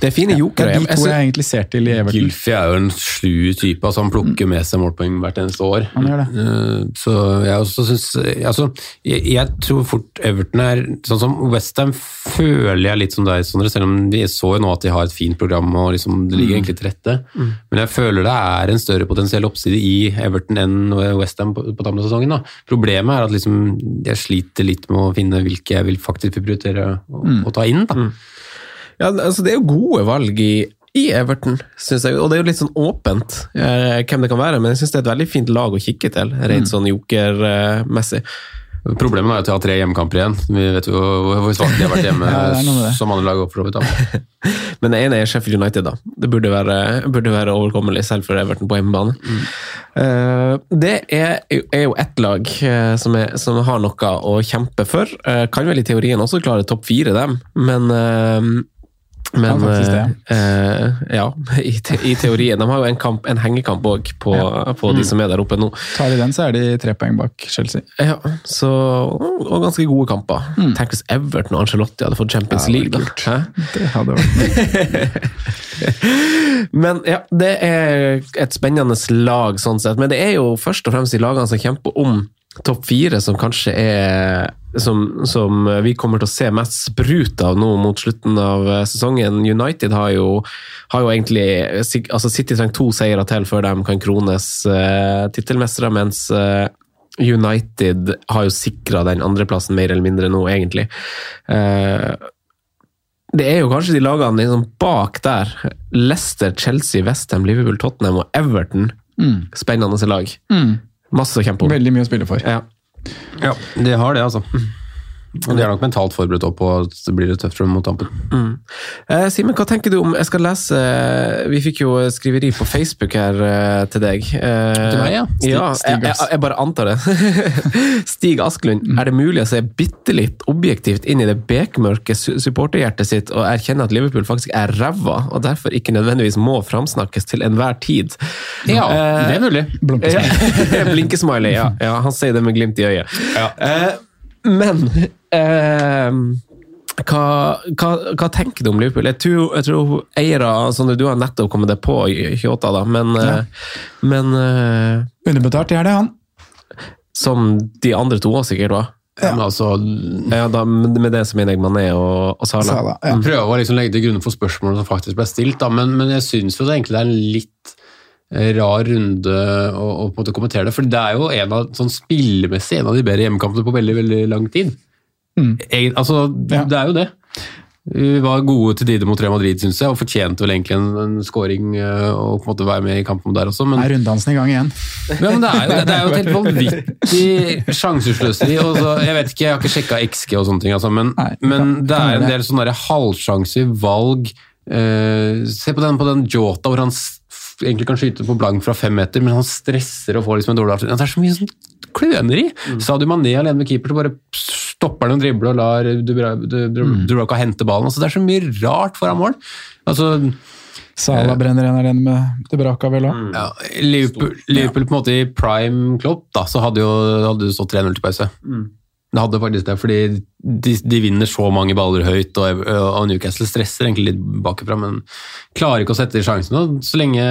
det er fine jokere. Ja, de to jeg egentlig ser til i Everton. Gylfi er jo en slu type. altså Han plukker med seg målpoeng hvert eneste år. Han gjør det. Eh, så jeg også syns altså, jeg, jeg, tror fort Everton er sånn som Westham føler jeg litt som deg, Sondre. Selv om vi så jo nå at de har et fint program og liksom, det ligger mm. egentlig til rette. Mm. Men jeg føler det er en større potensiell oppside i Everton enn Westham på, på tampen av sesongen. Da. Problemet er at liksom, jeg sliter litt med å finne hvilke jeg vil faktisk prioritere å, mm. å ta inn. da. Mm. Ja, altså Det er jo gode valg i, i Everton, syns jeg. Og det er jo litt sånn åpent eh, hvem det kan være, men jeg syns det er et veldig fint lag å kikke til, rent mm. sånn jokermessig. Problemet er at de har tre hjemmekamper igjen. Vi vet jo hvor svake de har vært hjemme ja, som andre lag. for vidt. Men det ene er Sheffield United, da. Det burde være, burde være overkommelig, selv for Everton på hjemmebane. Mm. Uh, det er, er, jo ett lag uh, som, er, som, har noe å kjempe for. Uh, kan vel i teorien også klare topp fire, dem, men men ja, eh, ja i, te, i, teorien. De har jo en, kamp, en hengekamp òg på, ja. på mm. de som er der oppe nå. Tar de den, så er de tre poeng bak Chelsea. Ja, så, og ganske gode kamper. Mm. Tenk hvis Everton og Angelotti hadde fått Champions League. Da. Det hadde vært Men ja, det er et spennende lag sånn sett. Men det er jo først og fremst de lagene som kjemper om topp fire som kanskje er som, som, vi kommer til å se mest sprut av nå mot slutten av eh, sesongen. United har jo, har jo egentlig altså City trenger to seire til før de kan krones uh, tittelmestere, mens uh, United har jo sikra den andreplassen mer eller mindre nå, egentlig. Uh, det er jo kanskje de lagene liksom bak der. Leicester, Chelsea, Westham, Liverpool, Tottenham og Everton. Mm. Spennende lag. Mm. Masse å kjempe om. Veldig mye å spille for. Ja. ja, de har det, altså. Og de er nok mentalt forberedt opp på at det blir litt tøft mot tampen. Mm. Eh, Simen, hva tenker du om Jeg skal lese Vi fikk jo skriveri på Facebook her eh, til deg. Eh, til meg, ja? Stig, ja jeg, jeg, jeg, bare antar det. Stig Asklund, mm. er det mulig å se bitte litt objektivt inn i det bekmørke supporterhjertet sitt og erkjenne at Liverpool faktisk er ræva, og derfor ikke nødvendigvis må framsnakkes til enhver tid? Ja, eh, det er mulig. Blinkesmiley. Ja, ja. Han sier det med glimt i øyet. Ja. Eh, men eh, hva, hva, hva, tenker du om Liverpool? Jeg tror, jeg tror eiere Sondre, du har nettopp kommet deg på 28, da, men, ja. Eh, men uh, Underbetalt, det er det, han. Som de andre to òg sikkert var? Ja. Men altså, ja, da, med det som mener jeg Mané og, og Sala. Sala ja. Prøver å liksom legge til grunn for spørsmålene som faktisk ble stilt, da, men, men jeg syns jo det egentlig er en litt rar runde å, å på en måte kommentere det. For det er jo en av, sånn spillemessig en av de bedre hjemmekampene på veldig veldig lang tid. Mm. Egen, altså, ja. Det er jo det. Vi var gode til tider mot Real Madrid, syns jeg, og fortjente vel egentlig en, en scoring eh, og på en måte være med i kampen der også. Men, er runddansen i gang igjen? Ja, men det er jo, det er jo et helt vanvittig sjansesløseri. Jeg vet ikke, jeg har ikke sjekka XG og sånne ting, altså, men, Nei, men det er en del sånne halvsjanser, valg. Eh, se på den, på den Jota hvor han egentlig kan skyte på blank fra fem meter, men han stresser og får liksom en dårlig avslutning. Det er så mye sånn kløneri! Mm. Sadio Mané alene med keeper, så bare stopper han og dribler og lar Dubravka mm. hente ballen. Altså, det er så mye rart foran mål. Altså, Sala brenner en alene med Dubravka, vel òg. Mm. Ja, Liverpool, Liverpool, på en måte i prime Klopp, da, så hadde jo, hadde stått 3-0 til pause. Mm. Det hadde faktisk det, fordi de, de, vinner så mange baller høyt, og, og, Newcastle stresser egentlig litt bakfra, men klarer ikke å sette de sjansene. Så lenge,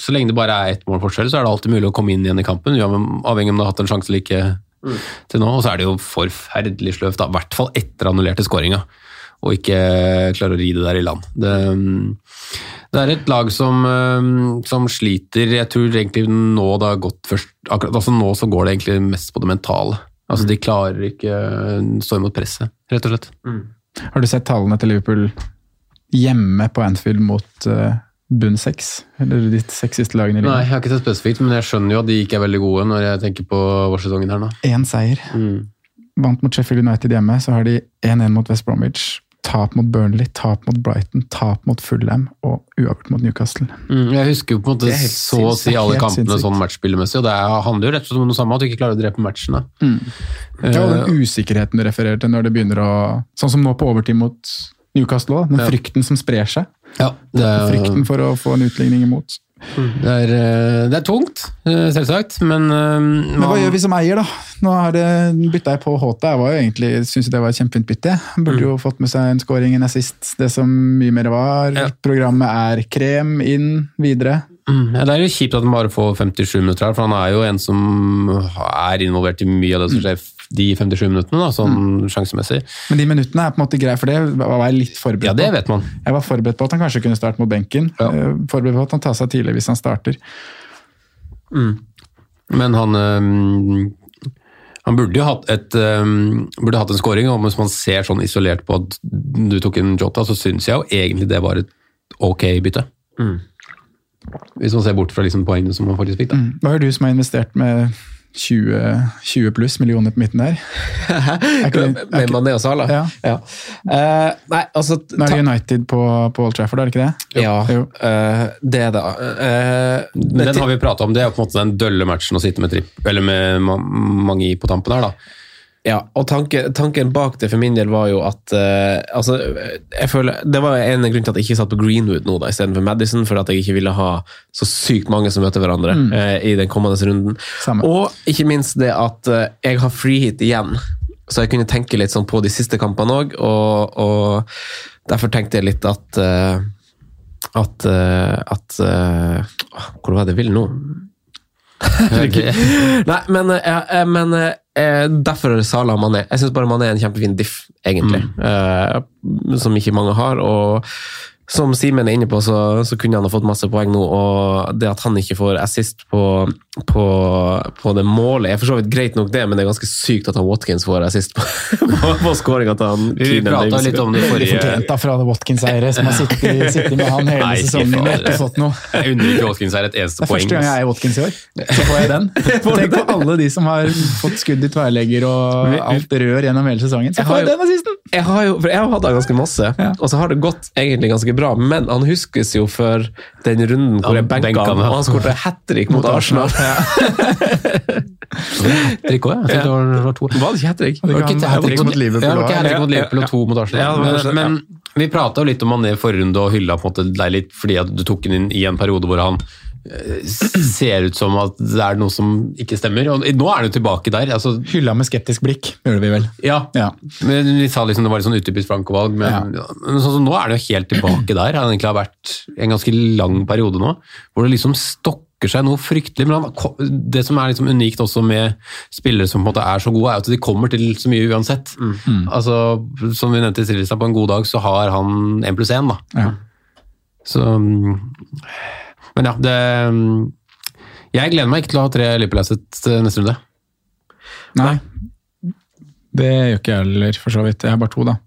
så lenge det bare er ett mål forskjell, så er det alltid mulig å komme inn igjen i kampen, avhengig om du har hatt en sjanse eller ikke mm. til nå. Og så er det jo forferdelig sløvt, i hvert fall etter annullerte skåringa, og ikke klare å ri det der i land. Det, Det er et lag som, eh, som sliter. Jeg tror egentlig nå det har gått først akkurat, altså Nå så går det egentlig mest på det mentale. Altså De klarer ikke å stå imot presset, rett og slett. Har du sett tallene til Liverpool hjemme på Anfield mot uh, bunn seks? Eller ditt seks siste lagene i Nei, jeg har ikke sett spesifikt, men jeg skjønner jo at de ikke er veldig gode når jeg tenker på vårsesongen her nå. Én seier. Mm. Vant mot Sheffield United hjemme, så har de 1-1 mot West Bromwich. Tap mot Burnley, tap mot Brighton, tap mot Fulham og uavgjort mot Newcastle. Mm, jeg husker jo på en måte Det er så å si alle kampene sånn matchspillemessig, og det er- handler jo rett og slett om noe samme, at du ikke klarer å drepe matchene. Mm. Og Eh, den usikkerheten du refererer til når det begynner å Sånn som nå på overtid mot Newcastle òg. Den Ja. frykten som sprer seg. Ja, det er, Frykten for å få en utligning imot. det er, eh, det er tungt, eh, selvsagt, men, man, Men hva gjør vi som eier, da? Nå har det bytta jeg på Håta. Jeg var jo egentlig, synes det var et kjempefint bytte. Burde jo fått med seg en scoring, en assist, det som mye mer var. Ja. Programmet er krem, inn, videre. Mm, ja, det er jo kjipt at han bare får 57 minutter her, for han er jo en som er involvert i mye av det som skjer f- de 57 minuttene, da, sånn sjansemessig. Men de minuttene er på en måte greie, for det var jeg litt forberedt på. Ja, det vet man. Jeg var forberedt på at han kanskje kunne starte mot benken. Ja. Eh, Forberedt på at han tar seg tidlig hvis han starter. Men han øh, han burde jo hatt, et, øhm, burde hatt en scoring, og hvis man ser sånn isolert på at du tok en Jota, så syns jeg jo egentlig det var et ok bytte. Hvis man ser bort fra liksom poengene som man faktisk fikk. Da. Hva er du som har investert med 20, 20 pluss millioner på midten der? Er er Med Mané og Salah? Ja. Eh, nei, altså Nå er det United på, på Old Trafford, er det ikke det? Ja, Jo. Uh, det da. det. Eh, Men den har vi prata om, det er på en måte den dølle matchen å sitte med tripp, eller med ma mange i på tampen her, da. Ja, og tanke, tanken bak det for min del var jo at uh, altså, jeg føler, Det var en grunn til at jeg ikke satt på Greenwood nå da, istedenfor Madison, for at jeg ikke ville ha så sykt mange som møter hverandre eh, i den kommende runden. Samme. Og ikke minst det at uh, jeg har freehit igjen, så jeg kunne tenke litt sånn på de siste kampene òg, og, og derfor tenkte jeg litt at at, at Hvor var det jeg ville nå? Nei, men, eh, eh, men eh, derfor er det Salah og Mané. Jeg syns bare Mané er en kjempefin diff, egentlig. Eh, som ikke mange har. og som Simen er inne på, så, så kunne han ha fått masse poeng nå. Og det at han ikke får assist på, på, på det målet, er for så vidt greit nok, det, men det er ganske sykt at han Watkins får assist på, på, på skåringa til han Vi prata litt om det forrige fortjent da fra Watkins-eiere som har sittet, sittet med han hele Nei, sesongen og ikke fått noe. Jeg unner ikke Watkins her et eneste poeng. Det er første gang jeg er i Watkins i år. Så får jeg den. Tenk på alle de som har fått skudd i tverrlegger og alt rør gjennom hele sesongen. Så får har jeg den assisten! Jeg har jo, for jeg har hatt han ganske masse, og så har det gått egentlig ganske bra. Men han huskes jo for den runden hvor jeg benka han, og han skåret hat trick mot, Arsenal. Trikk også, ja. Jeg tenkte det var, det ikke hat trick? Var det hat-trick mot Liverpool var ikke også? hat-trick mot Ja, Liverpool og to mot Arsenal. Ja, men, vi prata litt om han i forrige runde og hylla deg litt fordi at du tok han inn i en periode hvor han ser ut som at det er noe som ikke stemmer. Og nå er han jo tilbake der. altså Hylla med skeptisk blikk, gjorde vi vel. Ja, Ja. men vi sa liksom det var litt sånn utypisk Franco-valg, men, men sånn så nå er det jo helt tilbake der. Han egentlig har vært en ganske lang periode nå, hvor det liksom stokker seg noe fryktelig. Men han, det som er liksom unikt også med spillere som på en måte er så gode, er at de kommer til så mye uansett. Altså, Som vi nevnte i tidligere, på en god dag så har han én pluss én. Ja. Så mm, Men ja, det mm, Jeg gleder meg ikke til å ha tre Liverpool-asset neste runde. Nei. Det gjør ikke jeg heller, for så vidt. Jeg har bare to, da.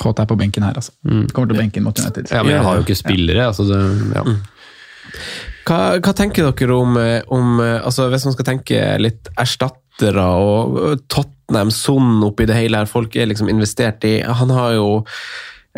Håt er på benken her, altså. Kommer til benken mot United. Ja, men jeg har jo ikke spillere. altså det, ja. Hva, hva tenker dere om, eh, om eh, altså Hvis man skal tenke litt erstattere og eh, Tottenham, Son oppi det hele her, folk er liksom investert i Han har jo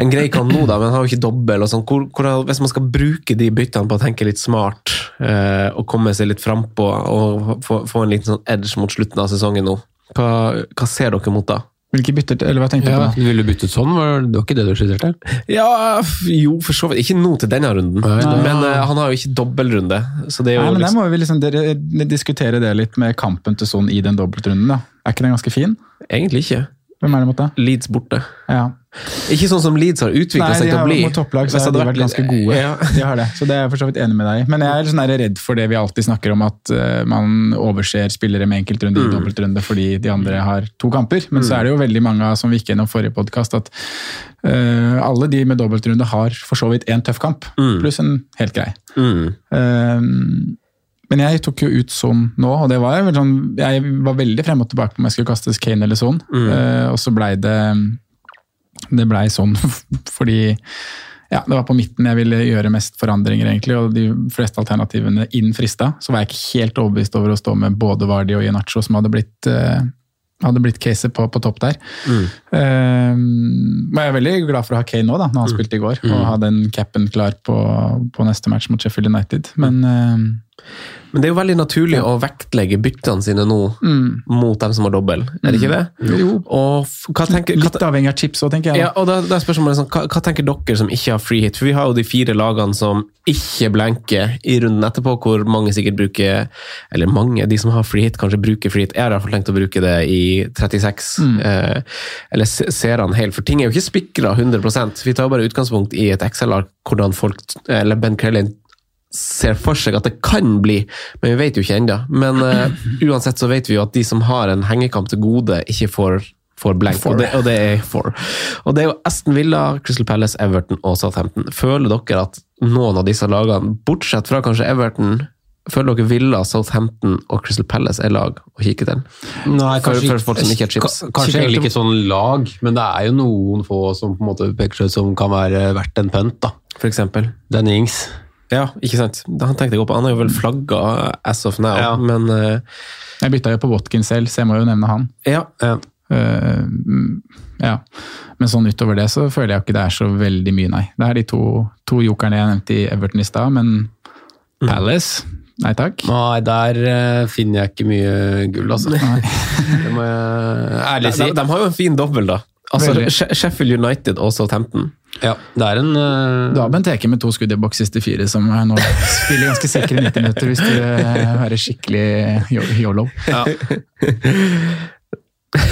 en grei kan nå, da, men han har jo ikke dobbel. og sånn. Hvor, hvor, hvis man skal bruke de byttene på å tenke litt smart eh, og komme seg litt frampå og få, få en liten sånn edge mot slutten av sesongen nå, hva, hva ser dere mot da? Hvilke bytter, eller hva tenkte du på? Ville du byttet sånn, var det var ikke det du skisserte? Ja, jo, for så vidt. Ikke nå til denne runden, Nei, men uh, han har jo ikke dobbeltrunde. Så det er jo Nei, men Der liksom, må vi liksom dere, diskutere det litt med kampen til Son i den dobbeltrunden. da. Er ikke den ganske fin? egentlig ikke. Hvem er det mot det? Leeds borte. Ja. Ikke sånn som Leeds har utvikla seg til å bli. mot topplag så har de vært ganske gode. Ja. De har det, så det er jeg for så vidt enig med deg. Men jeg er sånn redd for det vi alltid snakker om, at eh, man overser spillere med enkeltrunde Mm. i dobbeltrunde fordi de andre har to kamper. Men så er det jo veldig mange som vi gikk gjennom forrige podkast, at uh, alle de med dobbeltrunde har for så vidt én tøff kamp, Mm. pluss en helt grei. Mm. Eh, men jeg tok jo ut Son nå, og det var jeg, sånn, jeg var veldig frem og tilbake på om jeg skulle kastes Kane eller. Mm. Eh, og så blei det det blei sånn fordi ja, det var på midten jeg ville gjøre mest forandringer, egentlig, og de fleste alternativene inn frista. Så var jeg ikke helt overbevist over å stå med både Vardi og Ienacho, som hadde blitt uh, hadde blitt caset på, på topp der. Mm. Men jeg er veldig glad for å ha Kane nå, da, når han spilte i går. Og ha den capen klar på, på neste match mot Sheffield United. Men eh, Men det er jo veldig naturlig å vektlegge byttene sine nå mot dem som har dobbel, er det ikke det? Mm. Jo. Og hva tenker, hva, litt avhengig av chips òg, tenker jeg. ja, og da, da er spørsmålet sånn, hva, hva tenker dere som ikke har free hit? For vi har jo de fire lagene som ikke blenker i runden etterpå, hvor mange sikkert bruker Eller mange, de som har free hit, kanskje bruker free hit. Jeg har i hvert fall tenkt å bruke det i 36. Eh, eller ser han helt, for ting er jo ikke spikra 100% Vi tar bare utgangspunkt i et Excel-ark hvordan folk, eller Ben Krellin ser for seg at det kan bli, men vi vet jo ikke ennå. Men uh, uansett så vet vi jo at de som har en hengekamp til gode, ikke får, får blank, og det, og det er for. Og det er jo Aston Villa, Crystal Palace, Everton og Southampton. Føler dere at noen av disse lagene, bortsett fra kanskje Everton, føler dere Villa, Southampton og Crystal Palace er lag å kikke til? Nei, For- for folk som ikke er chips. Kanskje egentlig ikke sånn lag, men det er jo noen få som på en måte peker seg ut som kan være verdt en pønt. da. For eksempel. Danny Ings. Ja, ikke sant? Han tenkte jeg på. Han er jo vel flagga as of now, Ja. men uh, Jeg bytta jo på Watkins selv, så jeg må jo nevne han. ja. Ja. Uh, ja. Men sånn utover det så føler jeg ikke det er så veldig mye, nei. Det er de to, to jokerne jeg nevnte i Everton i stad, men Palace Nei takk. Nei, der uh, finner jeg ikke mye gull, altså. Det må jeg ærlig De, si. de, de har jo en fin dobbel, da. Altså, Sheffield United og Southampton. Ja, det er en Uh... Du har Benteke med to skudd i boks siste fire, som nå spiller ganske sikre 90 minutter hvis du er skikkelig yolo. ja.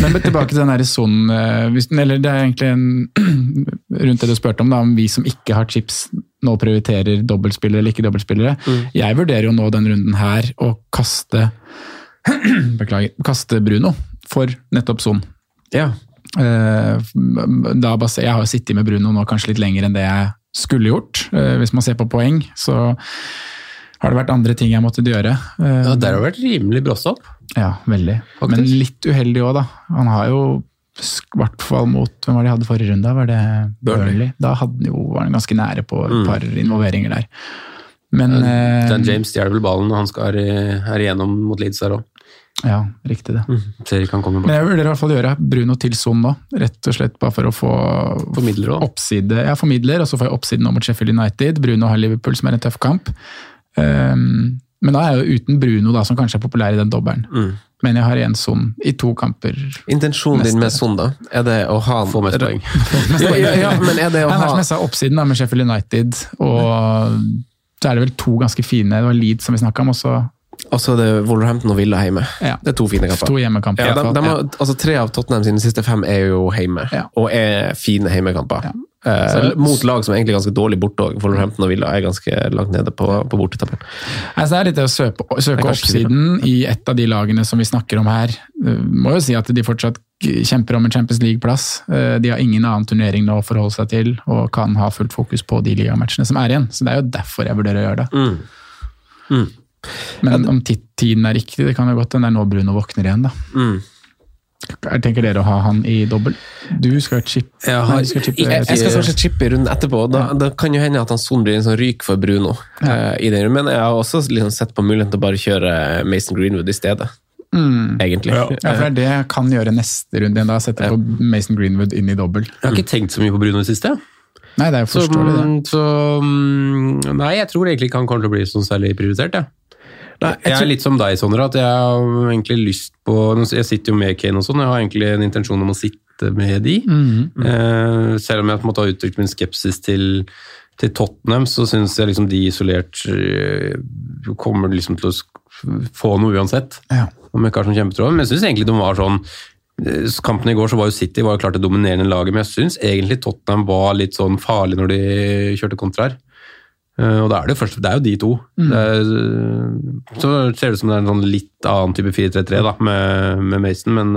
Men tilbake til den der sonen, eh, eller det er egentlig en, rundt det du spurte om, da, om vi som ikke har chips nå prioriterer dobbeltspillere eller ikke dobbeltspillere. Jeg vurderer jo nå den runden her å kaste Beklager. Kaste Bruno for nettopp Son. Ja. Eh, jeg har jo sittet med Bruno nå kanskje litt lenger enn det jeg skulle gjort. Eh, Hvis man ser på poeng, så har det vært andre ting jeg måtte gjøre. Eh, ja, der har du vært rimelig bråstopp. ja, veldig. Faktisk. Men litt uheldig òg, da. Han har jo i hvert fall mot Hvem var det de hadde forrige runde? Var det Burnley. Da jo, var han ganske nære på et Mm. par involveringer der. Men Dan James stjeler vel ballen, og han skal her igjennom mot Leeds der òg. Ja, riktig det. Ser ikke han kommer Men jeg vurderer i hvert fall å gjøre Bruno til Son nå, rett og slett bare for å få Formidler òg. oppside. Jeg formidler, og så får jeg oppsiden nå mot Sheffield United. Bruno har Liverpool, som er en tøff kamp. Um, men da er jeg jo uten Bruno, da, som kanskje er populær i den dobbelen. Mm. Men jeg har igjen Son i to kamper. Intensjonen din med Son, da? Er det å ha Få mest poeng. Ja, ja, ja, men er det å ha som jeg sa, oppsiden da, med Sheffield United, og så er det vel to ganske fine. Det var Leeds som vi snakka om, og så Og så er det Wolverhampton og Villa hjemme. Ja. Det er to fine kamper. to hjemmekamper. Ja, de, de har, altså, tre av Tottenham sine siste fem er jo hjemme, Ja. og er fine hjemmekamper. Eh, mot lag som er egentlig ganske dårlig borte òg. Wolverhampton og Villa er ganske langt nede på, på bortetabellen. Altså, det er litt det å søke, søke oppsiden i et av de lagene som vi snakker om her. Må jo si at de fortsatt kjemper om en Champions League-plass. Uh, De har ingen annen turnering nå å forholde seg til, og kan ha fullt fokus på de ligamatchene som er igjen. Så det er jo derfor jeg vurderer å gjøre det. Mm. Mm. Men om tiden er riktig, det kan jo godt hende det er nå Bruno våkner igjen, da. Mm. Jeg tenker dere å ha han i dobbel? Du skal chippe Jeg har- Nei, skal chippe Jeg, jeg skal kanskje chippe i runden etterpå. Da, da kan jo hende at han Son blir en sånn ryk for Bruno. eh, i den, Men jeg har også liksom sett på muligheten til å bare kjøre Mason Greenwood i stedet. Mm. Egentlig. Ja, for det er det jeg kan gjøre neste runde igjen, da. Sette på Mason Greenwood inn i dobbel. Jeg har ikke tenkt så mye på Bruno i det siste. Nei, det er jo forståelig, det. så mm, Nei, jeg tror egentlig ikke han kommer til å bli sånn særlig prioritert. Jeg. Nei, jeg er litt som deg, Sondre, at jeg har egentlig lyst på Jeg sitter jo med Kane og sånn, jeg har egentlig en intensjon om å sitte med de. Mhm. Eh, selv om jeg på en måte har uttrykt min skepsis til, til Tottenham, så syns jeg liksom de isolert eh, kommer liksom til å få noe uansett. Ja. Om jeg ikke har sånn kjempetråd. Men jeg syns egentlig de var sånn eh, Kampen i går så var jo City var jo klart det dominerende laget, men jeg syns egentlig Tottenham var litt sånn farlig når de kjørte kontraer. Eh, Og da er det, jo først, det er jo de to. Det er, så ser det ut som det er en sånn litt annen type 4-3-3 da, med, med Mason, men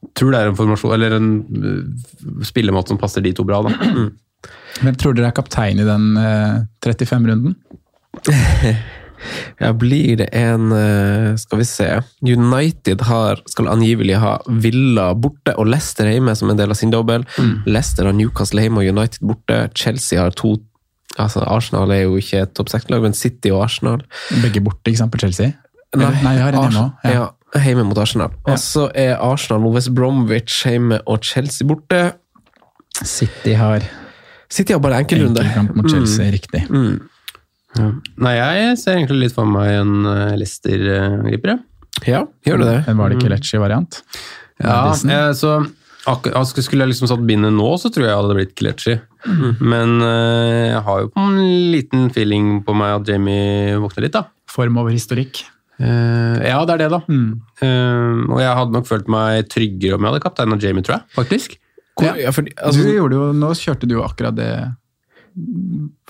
jeg tror det er en formasjon, eller en eh, spillemåte som passer de to bra. da. Hvem tror dere er kaptein i den uh, 35-runden? Ja, blir det en uh, Skal vi se. United har, skal angivelig ha Villa borte og Leicester hjemme som en del av sin dobbel. Leicester har Newcastle hjemme og United borte. Chelsea har to altså Arsenal er jo ikke et topp seks-lag, men City og Arsenal. Begge borte, ikke sant, på Chelsea? Eller- nei, jeg har en hjemme òg. ja. ja. hjemme mot Arsenal. Og så er Arsenal og West Bromwich hjemme og Chelsea borte. City har City har bare enkeltrunde. enkeltkamp mot Chelsea, riktig. Mm. Nei, jeg ser egentlig litt for meg en eh, Leicester-griper, jeg. Ja, gjør du det? Men var det ikke Lecce-variant? Ja, eh, så ak ak- skulle jeg liksom satt bindet nå, så tror jeg jeg hadde blitt Kelechi. Men uh, jeg har jo en liten feeling på meg at Jamie våkner litt, da. Form over historikk. Uh, ja, det er det, da. Eh, og jeg hadde nok følt meg tryggere om jeg hadde kapteina Jamie, tror jeg. Faktisk. Hvor, ja, for altså, du gjorde jo, nå kjørte du jo akkurat det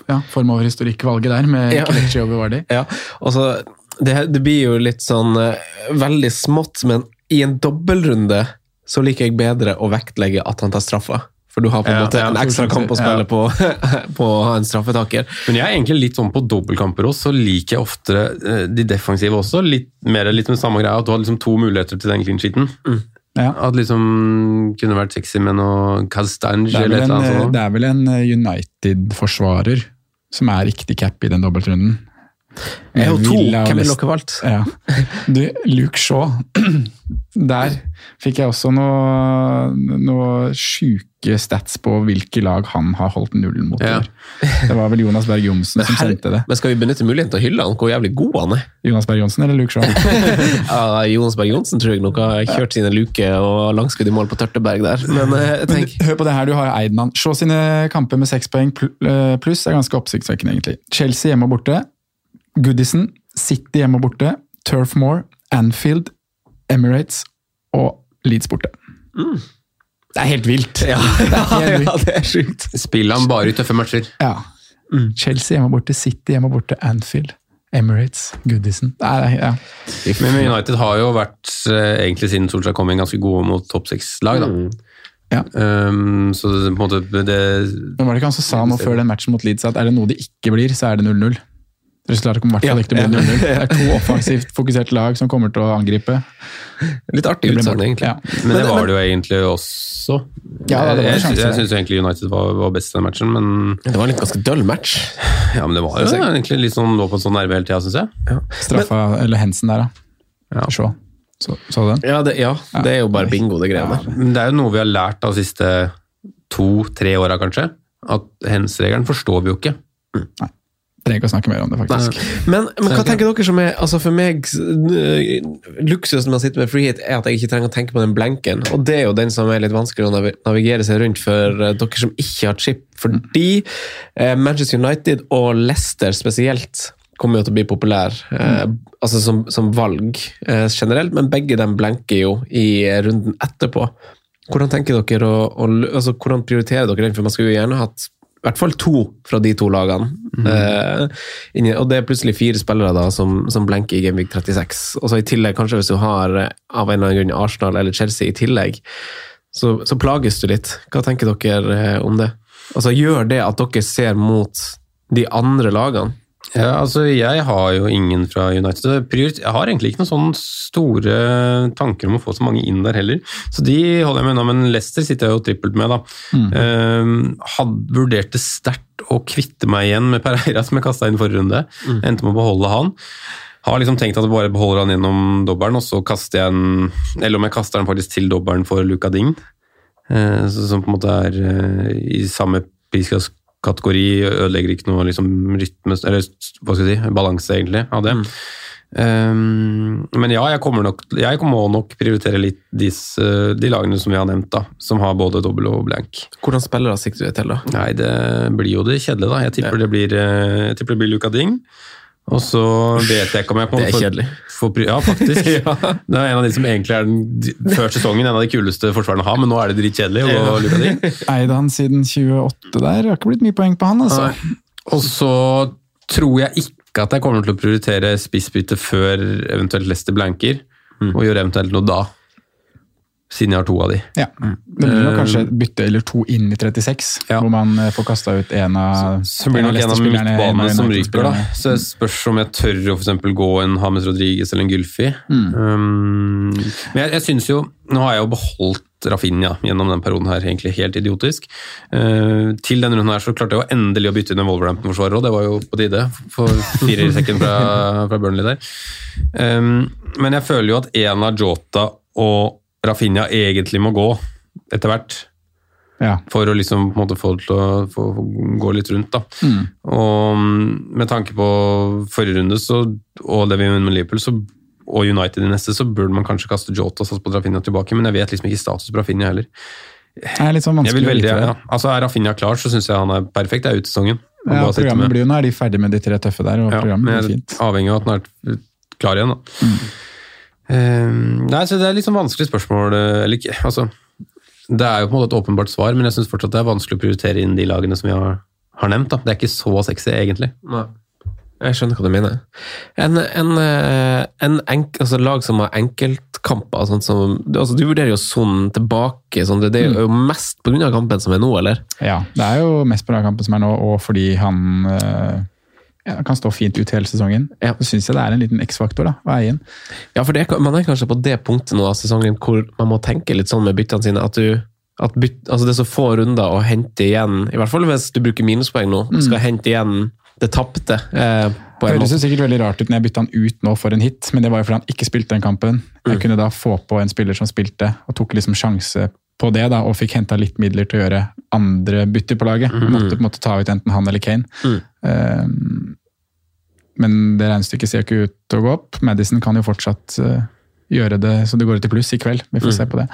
ja, form over historikk-valget der, med Ja. Kelechi over Vardy. Ja, altså, det, det blir jo litt sånn veldig smått, men i en dobbeltrunde så liker jeg bedre å vektlegge at han tar straffa. For du har på en Ja, måte en ekstra kamp å spille på, på å ha en straffetaker. Men jeg er egentlig litt sånn på dobbeltkamper også, så liker jeg oftere eh, de defensive også. Litt mer litt med samme greia, at du har liksom to muligheter til den clean sheeten. Ja. At liksom kunne vært sexy med noe Castange er eller et eller annet sånt. det er vel en eh, United-forsvarer som er riktig cap i den dobbeltrunden. Jeg har jo to. Hvem ville dere valgt? Ja. Du, Luke Shaw. Der fikk jeg også noe, noe sjuke stats på hvilke lag han har holdt nullen mot. Ja. Det var vel Jonas Berg Johnsen som sendte det. Men skal vi benytte muligheten til å hylle han? Hvor jævlig god han er? Jonas Berg Johnsen eller Luke Shaw? Ja, Jonas Berg Johnsen tror jeg nok har kjørt sine luker og langskudd i mål på Tørteberg der. Men eh, Men hør på det her, du har eid han. se sine kamper med seks poeng pl- eh, pluss er ganske oppsiktsvekkende, egentlig. Chelsea hjemme og borte. Goodison, City hjemme og borte. Turf Moor, Anfield, Emirates og Leeds borte. Det er helt vilt. Ja, Det er ja, ja er sjukt. Spiller han bare i tøffe matcher? Ja. Chelsea hjemme og borte, City hjemme og borte, Anfield, Emirates, Goodison. Nei, ja. Men United har jo vært, eh, egentlig siden Solskjær kom inn, ganske gode mot topp seks-lag. da. Ja. Um, så det, på en måte det, Men var det ikke han som sa nå før den matchen mot Leeds at er det noe det ikke blir, så er det 0-0? Resultatet kommer i hvert fall ikke til å bli 0-0. Det er to offensivt fokuserte lag som kommer til å angripe. Litt artig Det utsagn, egentlig. Ja. Men det var det jo egentlig også. Ja, det var jeg sjanser jeg syns egentlig United var, var best i den matchen, men, Det var en litt ganske døll match. ja, men det var jo egentlig litt sånn lå på en sånn nerve hele tida, syns jeg. Straffa, eller Hensen der, da. Ja. Så, så du den? Ja, det, ja, det er jo bare bingo, det greia der. Men det er jo noe vi har lært av de siste to-tre åra, kanskje. At hens-regelen forstår vi jo ikke. Trenger ikke å snakke mer om det, faktisk. Men, men hva tenker dere som er altså For meg, luksusen med å sitte med frihet er at jeg ikke trenger å tenke på den blanken. Og det er jo den som er litt vanskelig å navigere seg rundt for øh, dere som ikke har chip. Fordi eh, Manchester United og Leicester spesielt kommer jo til å bli populær eh, altså som, som valg eh, generelt, men begge dem blanker jo i runden etterpå. Hvordan tenker dere å, å, altså, hvordan prioriterer dere den? For man skulle jo gjerne hatt i hvert fall to fra de to lagene. Eh, inni, og det er plutselig fire spillere da som, som blenker i Gameweek 36. Og så i tillegg, kanskje hvis du har eh, av en eller annen grunn Arsenal eller Chelsea i tillegg, så, så plages du litt. Hva tenker dere eh, om det? Altså Gjør det at dere ser mot de andre lagene? Ja, altså Jeg har jo ingen fra United. Jeg har egentlig ikke noen sånne store tanker om å få så mange inn der heller. Så de holder jeg med unna, men Leicester sitter jeg jo trippelt med. da. Eh, hadde det sterkt å kvitte meg igjen med Pereira, som jeg kasta inn forrige runde. Endte med å beholde han. Har liksom tenkt at jeg bare beholder han gjennom dobbelen, og så kaster jeg en Eller om jeg kaster den faktisk til dobbelen for Luca Ding, uh, som på en måte er uh, i samme priskategori, ødelegger ikke noe liksom, rytme Eller hva skal jeg si, balanse, egentlig, av det. Um, men ja, jeg kommer nok Jeg må nok prioritere litt disse, de lagene som vi har nevnt, da. Som har både dobbel og blank. Hvordan spillere sikter du til, da? Nei, det blir jo det kjedelige, da. Jeg tipper, det, blir, eh, jeg tipper det blir Luca Ding. Og så vet jeg ikke om jeg på Det er kjedelig. For, for, Ja, faktisk. Det er en av de som egentlig er den, før sesongen en av de kuleste forsvarerne å ha, men nå er det dritkjedelig. Eide han siden 28 der. Det har ikke blitt mye poeng på han, altså. Og så tror jeg ikke at jeg kommer til å prioritere spissbytte før eventuelt Lester blanker, og gjøre eventuelt noe da. Siden jeg har to av de. Ja. Det blir nok kanskje et bytte eller to inn i 36, Ja. hvor man eh, får kasta ut en av Så blir det nok en av midtbanene som ryker, da. Så det spørs om jeg tør å for gå en Hames Rodriguez eller en Gylfi. Um, men jeg, jeg synes jo Nå har jeg jo beholdt Rafinha gjennom den perioden her, egentlig helt idiotisk. Uh, til denne runden her så klarte jeg jo endelig å bytte inn en Wolverhampton-forsvarer òg, det var jo på tide. For fire i sekken fra, fra Burnley der. Um, men jeg føler jo at en av Jota og Rafinha egentlig må gå etter hvert Ja. for å liksom på en måte få det til å få, gå litt rundt. da. Og mm, med tanke på forrige runde så, og det vi gjorde med Liverpool så, og United i neste, så burde man kanskje kaste Jota og satse på Rafinha tilbake, men jeg vet liksom ikke status på Rafinha heller. Det er litt sånn vanskelig veldig, ja. altså Er Rafinha klar, så syns jeg han er perfekt. Det er ut sesongen. Han Ja, programmet blir jo, Nå er de ferdig med de tre tøffe der, og ja, programmet blir fint. avhengig av at han er klar igjen. da. Um, nei, så Det er litt sånn vanskelig spørsmål. eh, eller ikke, altså, Det er jo på en måte et åpenbart svar, men jeg syns fortsatt det er vanskelig å prioritere inn de lagene som vi har, har nevnt. da. Det er ikke så sexy, egentlig. Jeg skjønner hva du mener. En, en, eh, en enk, altså lag som har enkeltkamper sånn som, altså Du vurderer jo Son tilbake. Sånn, det, er jo mest pga. kampen som er nå, eller? Ja, det er jo mest på den kampen som er nå, og fordi han eh, ja, kan stå fint ut hele sesongen. Ja. Så syns jeg det er en liten X-faktor da, å eie inn. Ja, for det, man er kanskje på det punktet nå av sesongen hvor man må tenke litt sånn med byttene sine. at du at byt, altså Det er så få runder å hente igjen, i hvert fall hvis du bruker minuspoeng nå, skal hente igjen det tapte. Eh, Det høres sikkert veldig rart ut når jeg bytta han ut nå for en hit, men det var jo fordi han ikke spilte den kampen. Jeg kunne da få på en spiller som spilte, og tok liksom sjanse på det, da, og fikk henta litt midler til å gjøre andre bytter på laget. Måtte på en måte ta ut enten han eller Kane. Um, men det regnestykket ser jo ikke ut til å gå opp. Madison kan jo fortsatt uh, gjøre det så det går ut i pluss i kveld. Vi får se på det.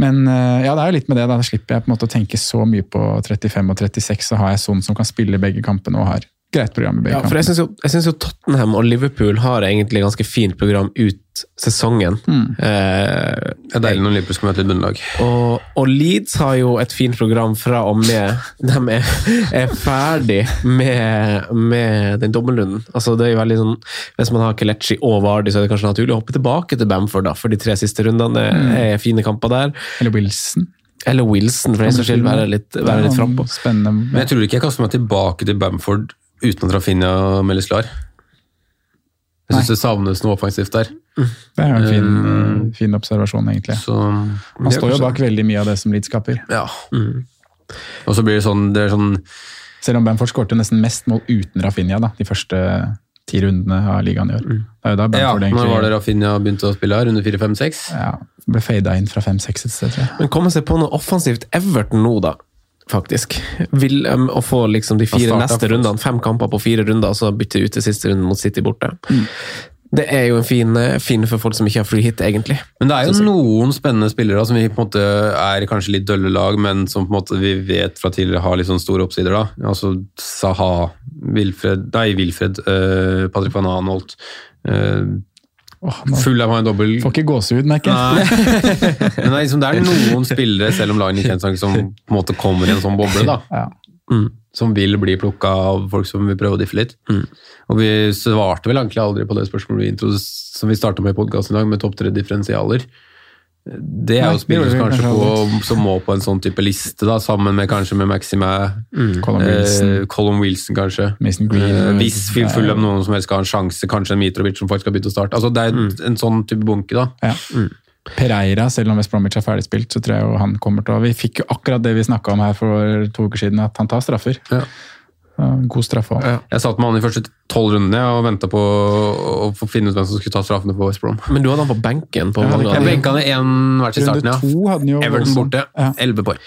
Men uh, ja, det er jo litt med det. Da slipper jeg på en måte å tenke så mye på 35 og 36, så har jeg sånn som kan spille begge kampene og har greit program i begge Ja, for jeg syns jo, jo Tottenham og Liverpool har egentlig ganske fint program ut sesongen. Eh, Det er deilig når Liverpool skal møte bunnlag. og, og Leeds har jo et fint program fra og med de er, er ferdig med, med den dobbeltrunden. Altså det er jo veldig sånn, Hvis man har Kelechi og Vardy, så er det kanskje naturlig å hoppe tilbake til Bamford, da, for de tre siste rundene er fine kamper der. Eller Wilson. Eller Wilson, for den saks skyld, være litt, være litt frampå. Men jeg tror ikke jeg kaster meg tilbake til Bamford uten at Rafinha meldes klar. Jeg syns det savnes noe offensivt der. Det er jo en fin, eh, fin observasjon, egentlig. Så, Han står jo bak veldig mye av det som Leeds skaper. Ja. Og så blir det sånn, det er sånn Selv om Bamford skårte nesten mest mål uten Rafinha da, de første ti rundene av ligaen i år. Det er jo da Ja, Bamford egentlig var det Rafinha begynte å spille her? under 4-5-6? ja, ble fada inn fra 5-6 et sted, tror jeg. Men kom og se på noe offensivt Everton nå, da. Faktisk. Vil um, å få liksom de fire neste rundene, fem kamper på fire runder, og så bytte ut til siste runde mot City borte. Det er jo en fin, eh, fin for folk som ikke har free hit, egentlig. Men det er jo noen spennende spillere som vi på en måte er kanskje litt dølle lag, men som på en måte vi vet fra tidligere har litt sånn store oppsider. da. Altså Saha, Wilfred, nei, Wilfred uh, Patrick van Anholt. Uh, Nå full av en dobbel får ikke gåsehud, merker jeg. Men det er, liksom, det er noen spillere, selv om lagene ikke er som på en måte kommer i en sånn boble. da. Ja. Som vil bli plukka av folk som vil prøve å diffe litt. Og vi svarte vel egentlig aldri på det spørsmålet vi, som vi starta med i podkasten i dag, med topp tre differensialer. Det er jo spillere som kanskje på, som må på en sånn type liste, da, sammen med kanskje med Maxime Colin Wilson, eh, Colin Wilson, kanskje. Mason Green. Eh, hvis vi følger noen som helst skal ha en sjanse, kanskje en Mitrovic som faktisk har begynt å starte. Altså, det er en sånn type bunke, da. Ja. Pereira, selv om West Bromwich er ferdigspilt, så tror jeg jo han kommer til å Vi fikk jo akkurat det vi snakka om her for to uker siden, at han tar straffer. Ja. Ja, God straffe òg. Jeg satt med han i første tolv rundene og venta på å få finne ut hvem som skulle ta straffene på West Brom. Men du hadde han på benken på Ja, mange Jeg benka han i én hvert i starten, ja. hadde jo Everton også. borte, Ja. elleve poeng.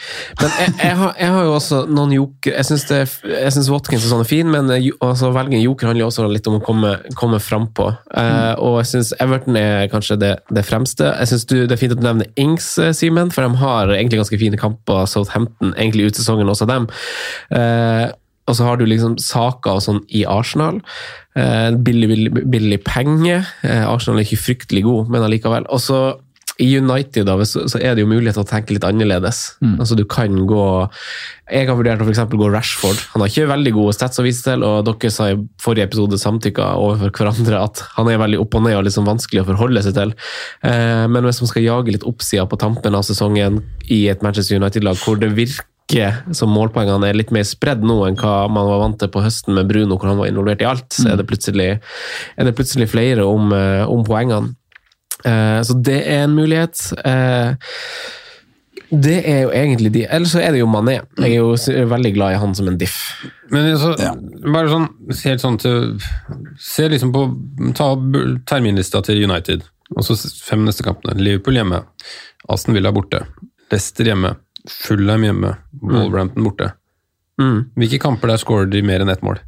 Men jeg, jeg, har, jeg har jo også noen joker Jeg syns, Watkins er sånn er fin, men jo- altså, velge en joker handler jo også litt om å komme, komme frampå. Eh, og jeg syns Everton er kanskje det, det fremste. Jeg syns det er fint at du nevner Ings, eh, Simen, for de har egentlig ganske fine kamper. Southampton, egentlig ut sesongen også dem. Eh, og så har du liksom saker og sånn i Arsenal. Eh, billig, billig, billig penge. Eh, Arsenal er ikke fryktelig god, men allikevel. Og så i United da, så, så er det jo mulighet til å tenke litt annerledes. Altså Du kan gå Jeg har vurdert å for gå Rashford. Han har ikke veldig gode stats å vise til, og dere sa i forrige episode samtykka overfor hverandre at han er veldig opp og ned og liksom vanskelig å forholde seg til. Eh, men hvis man skal jage litt oppsida på tampen av sesongen i et Manchester United-lag hvor det virker som målpoengene er litt mer spredd nå enn hva man var vant til på høsten med Bruno, hvor han var involvert i alt, så er det plutselig, er det plutselig flere om, eh, om poengene. Eh, Så det er en mulighet. Eh, Det er jo egentlig de Ellers så er det jo Mané. Jeg er jo veldig glad i han som en diff. Men så, bare sånn, helt sånn til Se liksom på Ta terminlista til United. Og så fem neste kampene. Liverpool hjemme. Aston Villa borte. Leicester hjemme. Fulham hjemme. Wolverhampton borte. Mm. Hvilke kamper der scorer de mer enn ett mål? Det er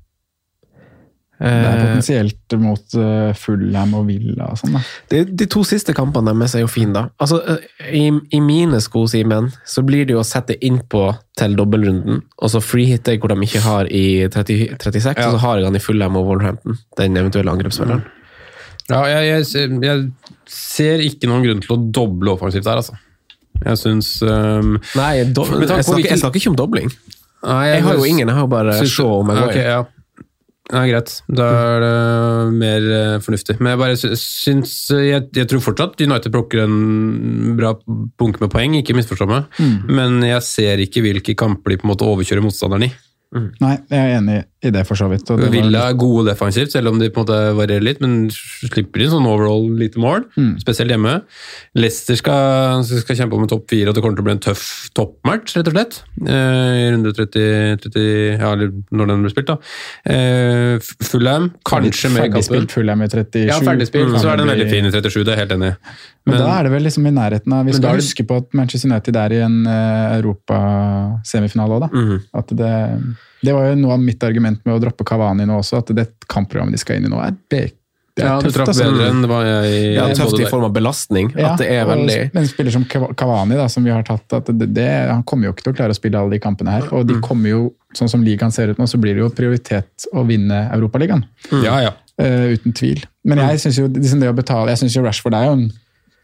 Eh, potensielt mot uh, Fullham og Villa og sånn, da. De, de to siste kampene deres er jo fine, da. Altså, eh, i, I mine sko, Simen, så blir det jo å sette innpå til dobbeltrunden, og så freehitte hvor de ikke har i 30, 36, og så har jeg han i Fullham og Wolverhampton, den eventuelle angrepsspilleren. Ja, jeg, jeg, jeg ser ikke noen grunn til å doble offensivt der, altså. Jeg syns um, Nei, do, jeg, snakker, jeg snakker ikke om dobling. Nei, Jeg har jo ingen, jeg har jo bare Syns- Shaw og Ja, Maguire. ja. Ja, greit. Da er det mer eh, fornuftig. Men jeg bare sy- syns jeg, jeg tror fortsatt United plukker en bra bunke med poeng, ikke misforstå meg. Men jeg ser ikke hvilke kamper de på en måte overkjører motstanderen i. Nei, jeg er enig i det, for så vidt. Villa er gode defensivt, selv om de på en måte varierer litt, men slipper inn sånn overall lite mål, spesielt hjemme. Leicester skal, skal kjempe om en topp fire, og det kommer til å bli en tøff toppmatch, rett og slett. Eh, I runde 30, 30 Ja, eller når den blir spilt, da. Eh, Fullham, kanskje med kampen. Ferdigspilt Fullham i 37. Ja, ferdigspilt, så er den veldig fin i 37, det er jeg helt enig i. Men, da er det vel liksom i nærheten av Vi skal det- huske på at Manchester United er i en uh, europasemifinale òg, da. Mhm. At det, det var jo noe av mitt argument med å droppe Kavani nå også, at det kampprogrammet de skal inn i nå, er, bek det er ja, du tøft. traff altså. bedre enn det var jeg Ja, tøft i form av belastning. Ja, at det er veldig En spiller som Kavani, Cavani, da, som vi har tatt, at det, det, han kommer jo ikke til å klare å spille alle de kampene her. Og Mm. de kommer jo, sånn som ligaen ser ut nå, så blir det jo prioritet å vinne Europaligaen. Ja, ja. Uh, uten tvil. Men jeg syns jo liksom jo Rashford er jo en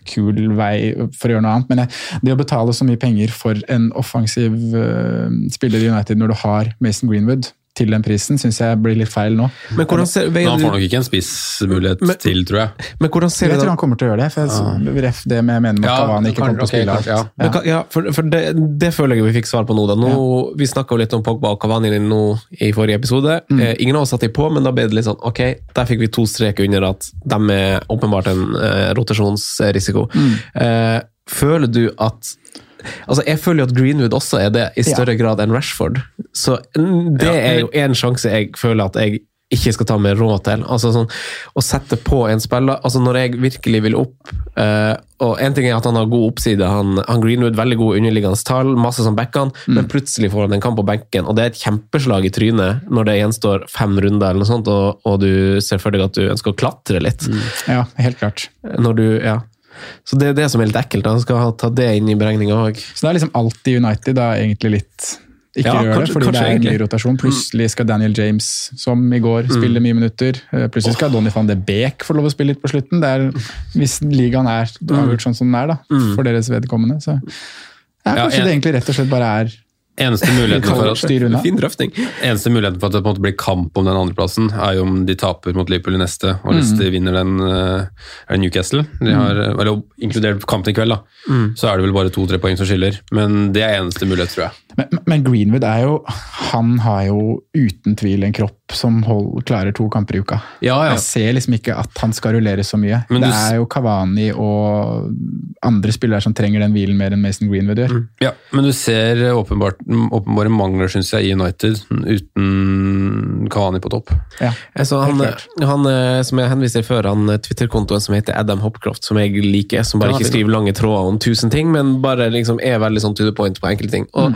kul vei for å gjøre noe annet, men det å betale så mye penger for en offensiv eh, spiller i United når du har Mason Greenwood til den prisen, syns jeg blir litt feil nå. Men ser, Men han får nok ikke en spissmulighet Men- til, tror jeg. men hvordan ser Jeg tror han kommer til å gjøre det. for jeg, ref det med, jeg mener med at Cavani ikke kommer til å spille alt. ja. Men Ja, for, for det, det føler jeg vi fikk svar på nå. da. nå Vi snakka litt om Pogba og Cavani nå i forrige episode. Eh, ingen av oss satte på, men da ble det litt sånn ok, der fikk vi to streker under at de er åpenbart en eh, rotasjonsrisiko. Eh, føler du at Altså, Jeg føler jo at Greenwood også er det i større grad enn Rashford. Så mm, det Ja, er jo en sjanse jeg føler at jeg ikke skal ta meg råd til. Altså sånn, Å sette på en spiller altså Når jeg virkelig vil opp uh, og En ting er at han har god oppside. Han, han Greenwood veldig gode underliggende tall, masse som backene, men plutselig får han en kamp på benken, og det er et kjempeslag i trynet når det gjenstår fem runder, eller noe sånt, og, og du ser for deg at du ønsker å klatre litt. Ja, helt klart. Når du, ja. Så det er det som er litt ekkelt. Han skal ta det inn i beregninga òg. Så det er liksom alltid United er egentlig litt ikke Ja, gjør det, fordi det er en ny rotasjon. Plutselig skal Daniel James, som i går, spille mye minutter. Eh, Plutselig skal Donny van de Beek få lov å spille litt på slutten. Det er, hvis ligaen er avgjort sånn som den er, da, for deres vedkommende. Så ja, Ja, kanskje en- det egentlig rett og slett bare er Eneste muligheten for at. Fin drøfting. Eneste muligheten for at det på en måte blir kamp om den andreplassen, er jo om de taper mot Liverpool i neste, og hvis de vinner den eh, er det Newcastle, de har, eller inkludert kampen i kveld, da, så er det vel bare to-tre poeng som skiller. Men det er eneste mulighet, tror jeg. Men, men Greenwood er jo Han har jo uten tvil en kropp som hold, klarer to kamper i uka. Ja, ja. Jeg ser liksom ikke at han skal rullere så mye. Men det du er jo Kavani og andre spillere som trenger den hvilen mer enn Mason Greenwood gjør. Ja, men du ser åpenbart, åpenbare mangler, syns jeg, i United, uten Kavani på topp. Ja. Altså, han, han, eh, som jeg henviste til før, han eh, Twitter-kontoen som heter Adam Hopcroft, som jeg liker, som bare ikke skriver lange tråder om tusen ting, men bare liksom er veldig sånn to the point på enkelte ting. Og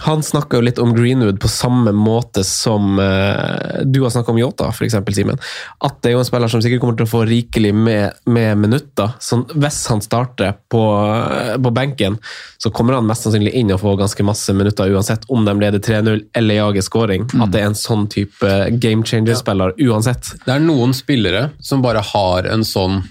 han snakka jo litt om Greenwood på samme måte som uh, du har snakka om Yota, f.eks., Simen. At det er jo en spiller som sikkert kommer til å få rikelig med, med minutter. Så hvis han starter på, uh, på, benken, så kommer han mest sannsynlig inn og får ganske masse minutter, uansett om de leder 3-0 eller jager scoring. Mm. At det er en sånn type game changer-spiller uansett. Det er noen spillere som bare har en sånn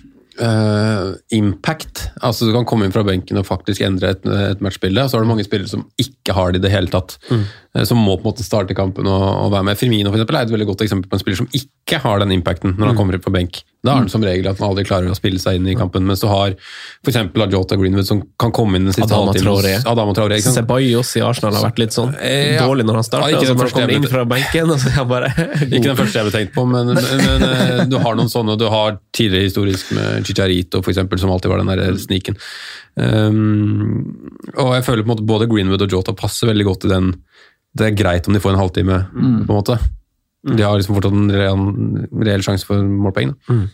Uh, impact. Altså Du kan komme inn fra benken og faktisk endre et, et matchbilde. Og så er det mange spillere som ikke har det i det hele tatt. Mm. Uh, som må på en måte starte kampen og, og være med. Firmino for eksempel, er et veldig godt eksempel på en spiller som ikke har den impacten når han mm. kommer inn på benk. Da er det som regel at man aldri klarer å spille seg inn i kampen. Mens du har f.eks. Jota Greenwood som kan komme inn den siste halvtimen. Adama Traoré. Ceballos i Arsenal har vært litt sånn eh, dårlig når han starter. Ja, ikke, så altså, inn fra benken, og så er bare Ikke den første jeg ble tenkt på, men, men, men, eh, du har noen sånne. Du har tidligere historisk med Chicharito, eksempel, som alltid var den der sniken. Um, og jeg føler på en måte både Greenwood og Jota passer veldig godt i den Det er greit om de får en halvtime, mm. på en måte. Mm. De har liksom fortsatt en reell, reell sjanse for målpoeng. Mm.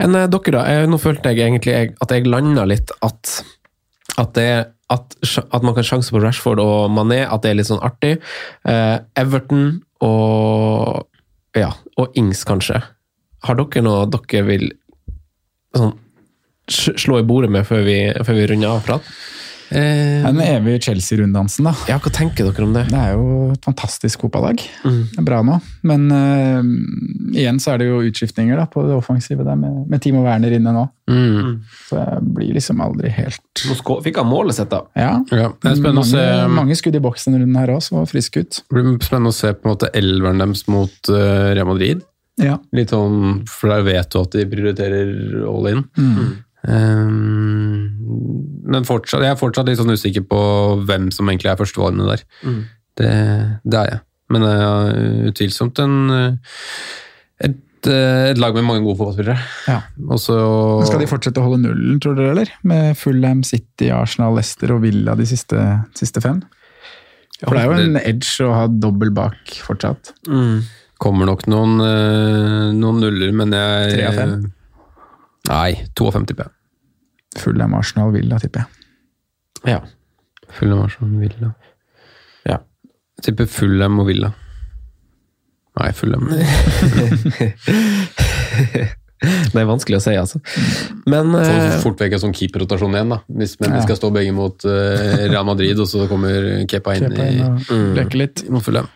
Enn eh, dere, da? Jeg, nå følte jeg egentlig at jeg landa litt at, at, det, at, at, man kan sjanse på Rashford og Mané, at det er litt sånn artig. Eh, Everton og ja, og Ings, kanskje. Har dere noe dere vil sånn, slå i bordet med før vi, før vi runder av praten? Eh, den evige Chelsea-runddansen, da. Ja, Hva tenker dere om det? Det er jo et fantastisk fotballag. Mm. Det er bra nå. Men uh, igjen så er det jo utskiftninger da, på det offensive der, med, med Timo Werner inne nå. Mm. Så jeg blir liksom aldri helt Nå fikk han målet sitt, da. Ja. ja det er spennende mange, å se mange skudd i boksen rundt her òg, som var frisk ut. Det blir spennende å se på en måte elveren deres mot uh, Real Madrid. Ja. Litt sånn, For der vet du at de prioriterer all in. Mm. Um, men fortsatt, jeg er fortsatt litt sånn usikker på hvem som egentlig er førstevalgene der. Mm. Det, det, er jeg. Men det er utvilsomt en, et, et, lag med mange gode fotballspillere. Ja. Også, Skal de fortsette å holde nullen, tror dere, eller? Med Fulham, City, Arsenal, Leicester og Villa de siste, siste fem? For det er jo en edge å ha dobbel bak fortsatt. Mm. Kommer nok noen, eh, noen nuller, men jeg Tre av fem? Nei, 52 tipper jeg. Fulham, Arsenal, Villa, tipper jeg. Ja. Fulham, Arsenal, Villa. Ja. Jeg tipper Fulham og Villa. Nei, Fulham. det er vanskelig å si, altså. Men Får uh, fort vekk en sånn keeperrotasjon igjen, da. Hvis men ja. skal stå begge mot uh, Real Madrid, og så kommer Kepa inn, Kepa inn og mm, leke litt. mot Fulham.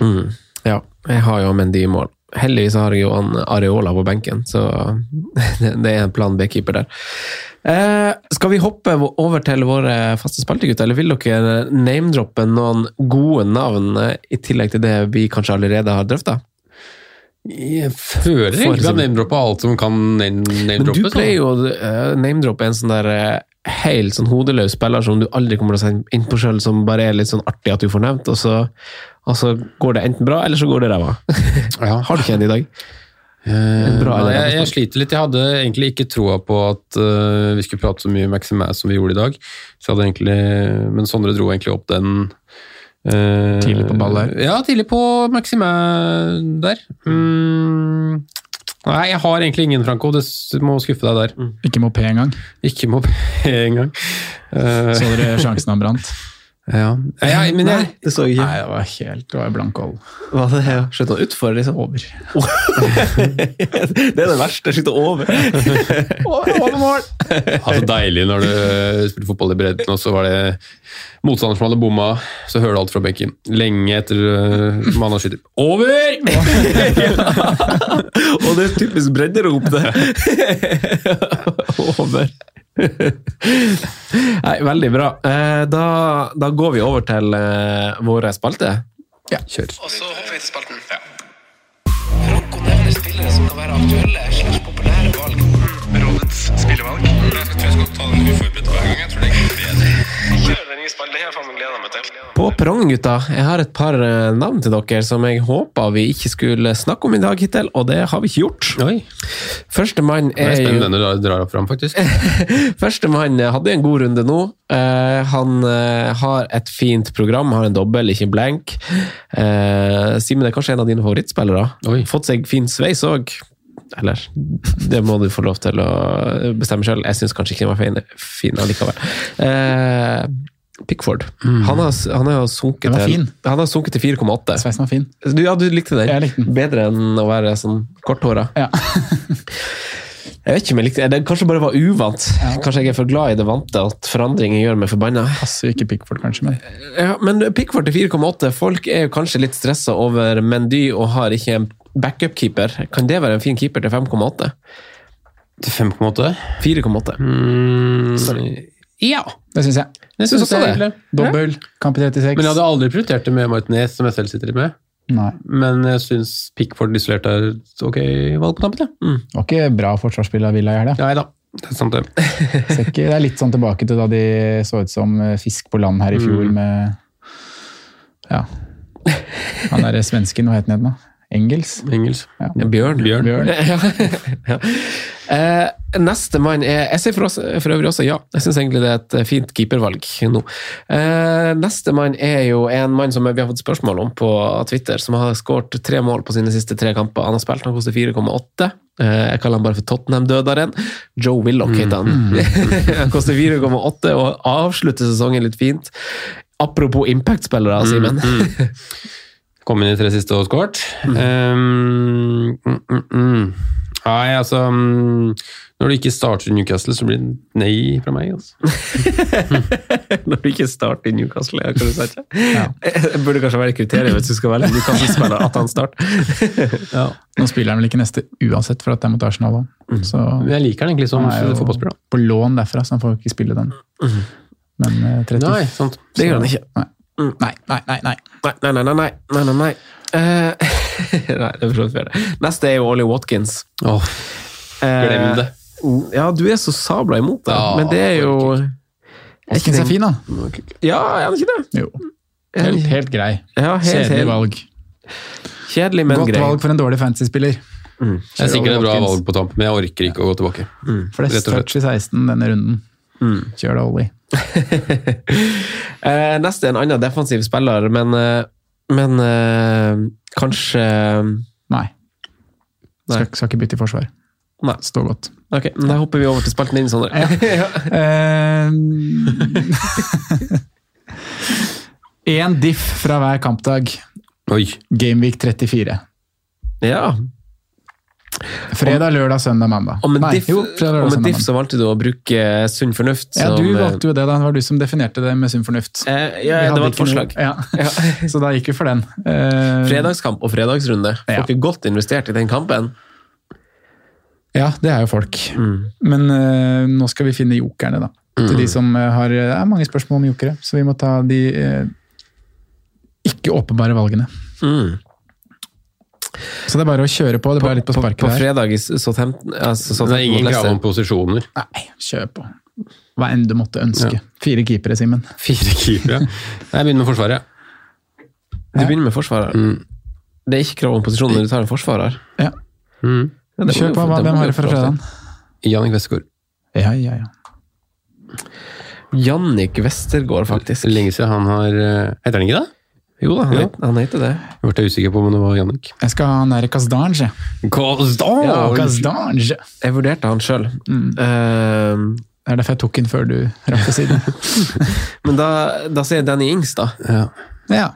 Mm. Ja, jeg har jo Mendy i mål. Heldigvis har jeg jo Areola på benken, så det er en plan B-keeper der. Eh, skal vi hoppe over til våre faste spaltegutter, eller vil dere name-droppe noen gode navn eh, i tillegg til det vi kanskje allerede har drøfta? Jeg føler egentlig at name-droppe alt som kan name-droppes. Men du pleier jo å uh, name-droppe en sånn der uh, helt sånn hodeløs spiller som du aldri kommer til å sende inn på sjøl, som bare er litt sånn artig at du får nevnt, og så og så går det enten bra, eller så går det ræva. Ja. Har du ikke en i dag? Eh, jeg, jeg, sliter litt. Jeg hadde egentlig ikke troa på at uh, vi skulle prate så mye Maximass som vi gjorde i dag. Egentlig, men Sondre dro egentlig opp den uh, Tidlig på ball der? Ja, tidlig på Maximass der. Mm, nei, jeg har egentlig ingen, Franco. Det må skuffe deg der. Mm. Ikke Mopé engang? Ikke Mopé engang. Uh, så dere sjansen han brant? Ja. ja men jeg, Nei, det så jeg ikke. Nei, det var helt det var blank hold. Hva det? Ja. Slutta utfor, liksom? Over. det er det verste. Slutta over. over mål! altså Deilig når du spilte fotball i bredden, og så var det motstander som hadde bomma. Så hører du alt fra benken. Lenge etter uh, man har skutt. Over! og det er typisk bredderop, det. over. Nei, veldig bra. Eh, da, da, går vi over til uh, våre spalter. Ja, kjør. Og så hopper vi til spalten. Ja. Franco nevner spillere som kan være aktuelle slags populære valg. Rådets spillevalg. Jeg tror jeg skal ta den uforberedt hver Kjør nye spalten. Det har jeg faen meg gleda meg til. På perrongen, gutta. Jeg har et par eh, navn til dere som jeg håpa vi ikke skulle snakke om i dag hittil, og det har vi ikke gjort. Oi. Førstemann er jo Spennende når du drar opp fram, faktisk. Førstemann hadde en god runde nå. Uh, han uh, har et fint program, har en dobbel, ikke en blank. Uh, Simen er kanskje en av dine favorittspillere. Oi. Fått seg fin sveis òg. Eller, det må du få lov til å bestemme sjøl. Jeg syns kanskje ikke den var fin, fin allikevel. Pickford. Han har, han har sunket til, han har sunket til 4,8. Sveisen var fin. Du, ja, du likte den? Jeg likte den. Bedre enn å være sånn korthåra? Ja. Jeg vet ikke om jeg likte det. Kanskje bare var uvant. Kanskje jeg er for glad i det vante at forandringer gjør meg forbanna. Passer ikke Pickford, kanskje, men Ja, men Pickford til 4,8. Folk er jo kanskje litt stressa over Mendy og har ikke en backup-keeper. Kan det være en fin keeper til 5,8? Til 5,8? 4,8. Mm, ja, det syns jeg. Jeg syns også det. Dobbel, kamp i 36. Men jeg hadde aldri prioritert det med Martinez, som jeg selv sitter med. Nei. Men jeg syns Pickford isolert er et ok valg på tampen. Ja. Det var ikke bra forsvarsspill av Villa i helga. Nei da, det er sant det. Det er litt sånn tilbake til da de så ut som eh, fisk på land her i fjor Mm. med Ja. Han derre svensken, hva het han igjen da? Engels? Engels. Ja. Ja, Bjørn. Bjørn. Bjørn. ja. Eh, neste mann er Jeg sier for, oss, for øvrig også ja. Jeg syns egentlig det er et fint keepervalg nå. Eh, neste mann er jo en mann som vi har fått spørsmål om på Twitter, som har skåret tre mål på sine siste tre kamper. Han har spilt, han koster 4,8. Eh, jeg kaller han bare for Tottenham-dødaren. Joe Willoch heter han. han koster 4,8 og avslutter sesongen litt fint. Apropos impact-spillere, Simen. Kom inn i tre siste og skåret. Um, mm, mm, mm. Nei, altså mm, Når du ikke starter i Newcastle, så blir det nei fra meg. Altså. Når du ikke starter i Newcastle, ja, kan du si det? Jeg burde kanskje være kriteriet hvis du skal velge Newcastle-spiller, at han starter. Nå spiller han vel ikke neste uansett, for at det er mot Arsenal. Så Men jeg liker den egentlig som han er fotballspiller. på lån derfra, så han får ikke spille den. Men eh, 30 Nei, sant. Det gjør han ikke. Nei. Nei, nei, nei. nei. Nei, nei, nei, nei, nei, nei, nei, nei. Eh, nei, det er fair. Neste er jo Ollie Watkins. Åh, Eh, glem det. Ja, du er så sabla imot det, Ja, men det er jo Watkins er fin, da. Ja, er han ikke det? Jo. Helt, helt grei. Ja, helt, Kjedelig valg. Kjedelig, men Godt grei. valg for en dårlig fantasy-spiller. Det er sikkert et bra valg på tampen, men jeg orker ikke å gå tilbake. Flest og slett. touch i 16 denne runden. Kjør da, Ollie. Eh, neste er en annen defensiv spiller, men, eh, men eh, kanskje Nei. Skal, skal ikke bytte i forsvar. Nei. Stå godt. Ok, Da hopper vi over til spalten din, Sondre. Én diff fra hver kampdag. Oi. Gameweek 34. Ja. Fredag, lørdag, søndag, mandag. Og med Nei, diff, jo, fredag, og med diff så valgte du å bruke sunn fornuft. Ja, du eh, valgte jo det, da. Det var du som definerte det med sunn fornuft. eh, ja, det var et forslag. Ja. Så da gikk vi for den. Eh, Fredagskamp og fredagsrunde. Folk er godt investert i den kampen. Ja, det er jo folk. Mm. Men eh, nå skal vi finne jokerne, da. Til de som eh, har Det er mange spørsmål om jokere, så vi må ta de eh, ikke åpenbare valgene. Mm. Så det er bare å kjøre på. Det ble litt på På, sparket på der. fredag i Southampton altså Det er ingen krav om posisjoner. Nei, kjør på. Hva enn du måtte ønske. Ja. Fire keepere, Simen. Fire keepere. Jeg begynner med Forsvaret. Du begynner med Forsvaret? Mm. Det er ikke krav om posisjon når du tar en forsvarer. Ja. Mm. Ja, Kjør på. Hva, hvem har du fra lov fredagen? Jannik Westergaard. Ja, ja, ja. Jannik Westergård, faktisk. Lenge siden han har eh, Heter han ikke det? Jo da, han, Ja. heter, han heter det. Jeg ble usikker på om det var Jannik. Jeg skal ha han der Kazdange. Ja, Kazdange. Jeg vurderte han sjøl. Mm. Det er derfor jeg tok den før du rakk til siden. men da, da sier jeg Danny Ings, da. Ja. Ja.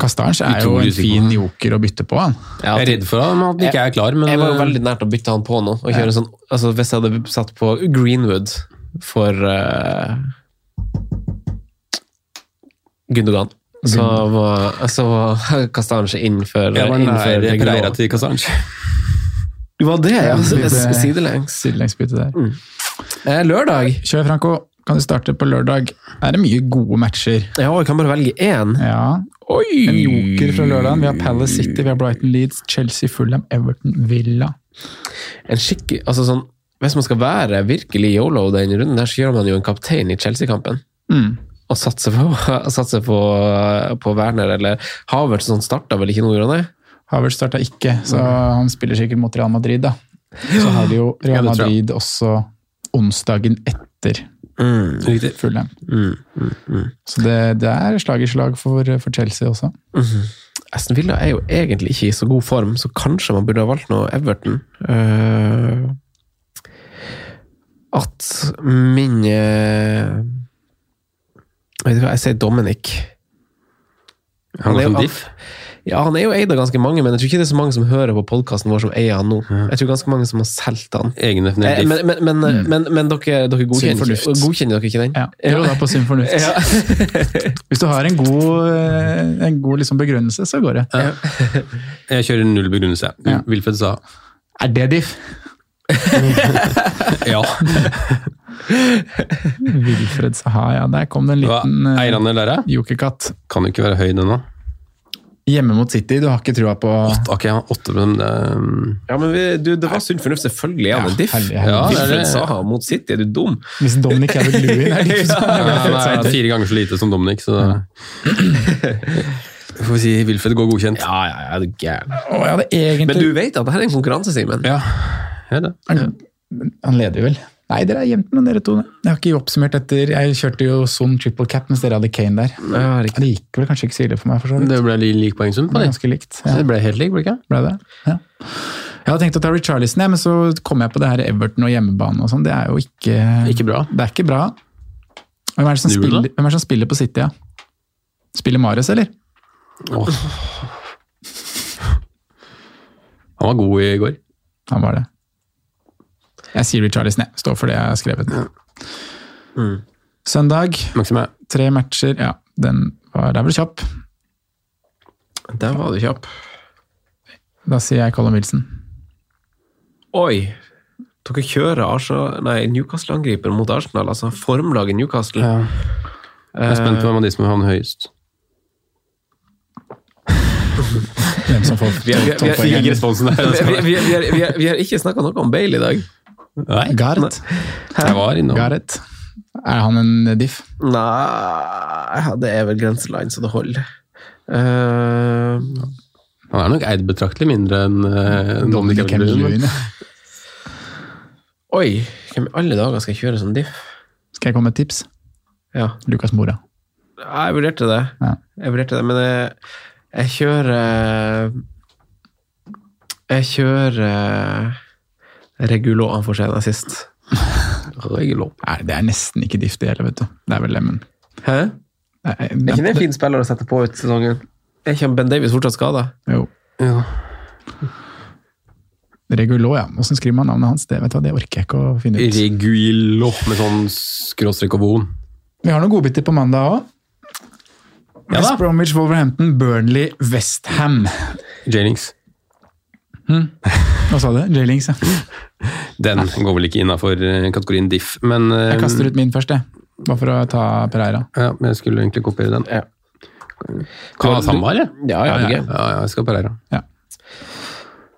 Kastange er jo en fin joker å bytte på. Han. Ja, Jeg er redd for ham, at han ikke er klar, men jeg var jo eh, veldig nært å bytte han på nå. Og kjøre sånn, altså Hvis jeg hadde satt på Greenwood for uh, Gundogan, så så var Kastanje inn for jeg var nær. Pereira til Kastange. Du var det, ja! Sidelengs. Sidelengsbytte der. Mm. lørdag. Kjør, Franco. Kan du starte på lørdag? Er det mye gode matcher? Ja, vi kan bare velge én. Ja. Oi! En joker fra lørdagen. Vi har Palace City, vi har Brighton Leeds, Chelsea, Fulham, Everton, Villa. En skikk, altså sånn, Hvis man skal være virkelig yolo den runden, der, så gjør man jo en kaptein i Chelsea-kampen. Mm. Og satse på, satse på, på Werner eller Havertz, starta vel ikke noe, det? Havertz starta ikke, så han spiller sikkert mot Real Madrid. da. Så har de jo Real Madrid ja. Også onsdagen etter Mm. Riktig. Fulham. Mm, mm, mm. Så det, det er slag i slag for, for Chelsea også. Aston Villa er jo egentlig ikke i så god form, så kanskje man burde ha valgt noe Everton. Uh, at min eh, Vet du hva, jeg sier Dominic. Han er jo- diff. Ja, han er jo eid av ganske mange, men jeg tror ikke det er så mange som hører på podkasten vår som eier han nå. Jeg tror ganske mange som har solgt han. Eh. Men, men, men, men, men dere, dere godkjenner, ikke, godkjenner dere ikke den? Ja, Ro da på sin fornuft. Ja. Hvis du har en god, eh, en god liksom begrunnelse, så går det. Jeg kjører null begrunnelse. Ja. Wilfred sa Er det diff? ja. Wilfred Saha, ja. Der kom det en liten eh, eier han jokerkatt. Kan jo ikke være høy, den. Hjemme mot City, du har ikke trua på Åtte, okay, har åtte, men det... Ja, men vi, du, det var sunn fornuft. Selvfølgelig er han en diff. herlig, herlig. Ja, Wilfred det. Saha mot City, er du dum? Hvis Dominic er diff, så er det Wilfred er Saha. fire ganger så lite som Dominic, så Får vi si Wilfred går godkjent. Ja, ja, ja, du er gæren. Egentlig Men du vet at det her er en konkurranse, Simen? Ja, er det. han, han leder vel. Nei, dere er jevnt med dere to. Jeg har ikke oppsummert etter Jeg kjørte jo Son triple cap mens dere hadde Kane der. Ja. Det gikk vel kanskje ikke så ille for meg, for så vidt. Det ble li- lik poengsum Det på det. ganske likt. Så Ja. Det ble helt lik, ble det ikke? Ble det? Ja. Jeg hadde tenkt å ta Richarlison, ja, men så kom jeg på det her Everton og hjemmebane og sånn. Det er jo ikke Ikke bra. Det er ikke bra. Hvem er det som, spiller, hvem er det som spiller på City, ja? Spiller Marius, eller? Oh. Han var god i går. Han var det. Jeg sier Richarlison, jeg. Står for det jeg har skrevet. Mm. Søndag, Maxime. tre matcher. Ja, den var Der var du kjapp. Der var du kjapp. Da sier jeg Colin Wilson. Oi! Dere kjører Arsenal, nei, Newcastle-angriper mot Arsenal, altså formlaget Newcastle. Ja. Jeg er spent på hvem av de som havner høyest. Hvem som får vi har ikke snakka noe om Bale i dag. Nei, Gareth. jeg var innom. Gareth. Er han en diff? Nei, det er vel grenseline så det holder. Uh, Han er nok eid betraktelig mindre enn uh, Dominic ja. oi, hvem i alle dager skal jeg kjøre som diff? Skal jeg komme med et tips? Ja, Lukas Mora. jeg vurderte det. Ja. Jeg vurderte det, men jeg, jeg kjører Jeg kjører Regulo han får se deg sist. Regulo. Nei, det er nesten ikke diff, det heller, vet du. Det er vel Lemon. Hæ? Nei, Er ikke det en fin spiller å sette på ut sesongen? Er ikke Ben Davies fortsatt skada? Jo. Ja. Regulo, ja. Åssen skriver man navnet hans? Det vet du hva, det orker jeg ikke å finne ut. Regulo, med sånn skråstrek og von. Vi har noen godbiter på mandag òg. Ja. West Bromwich, Wolverhampton, Burnley, Westham. Jennings. Hva sa du? J-Links, ja. Den går vel ikke innafor kategorien diff, men eh, Jeg kaster ut min først, jeg. Bare for å ta Pereira. Ja, men jeg skulle egentlig kopiere den. Ja. Kan ha samme, eller? Ja, ja, ja, ja, ja, jeg skal på Reira.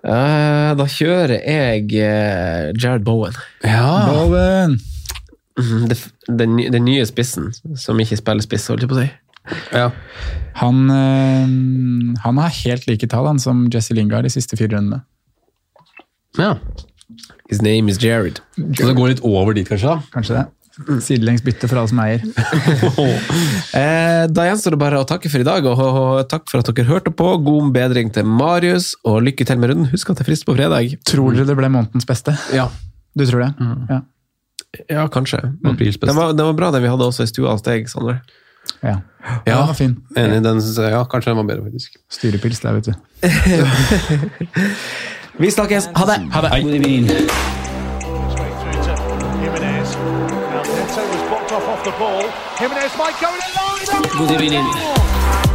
Eh, da kjører jeg eh, Jared Bowen. Ja. Bowen! Mhm, Den, den nye spissen, som ikke spiller spiss, holdt jeg på å si. Ja. Han, øh, han har helt like tall han, som Jesse Lingard de siste fire rundene. ja. His name is Jared. Så det går litt over dit, kanskje? da? Kanskje det. Sidelengs bytte for alle som eier. Eh, da gjenstår det bare å takke for i dag, og, og takk for at dere hørte på. God bedring til Marius, og lykke til med runden. Husk at det er frist på fredag. Tror dere det ble månedens beste? Ja. Du tror det? Ja. Ja, kanskje. Mm. Det var, det var bra den vi hadde også i stua hos deg, Sondre. Ja. Ja, den var fin. Enig. Den, synes jeg- ja, kanskje den var bedre, faktisk. Styrepils der, vet du. Vi snakkes. Ha det! Ha det. Good through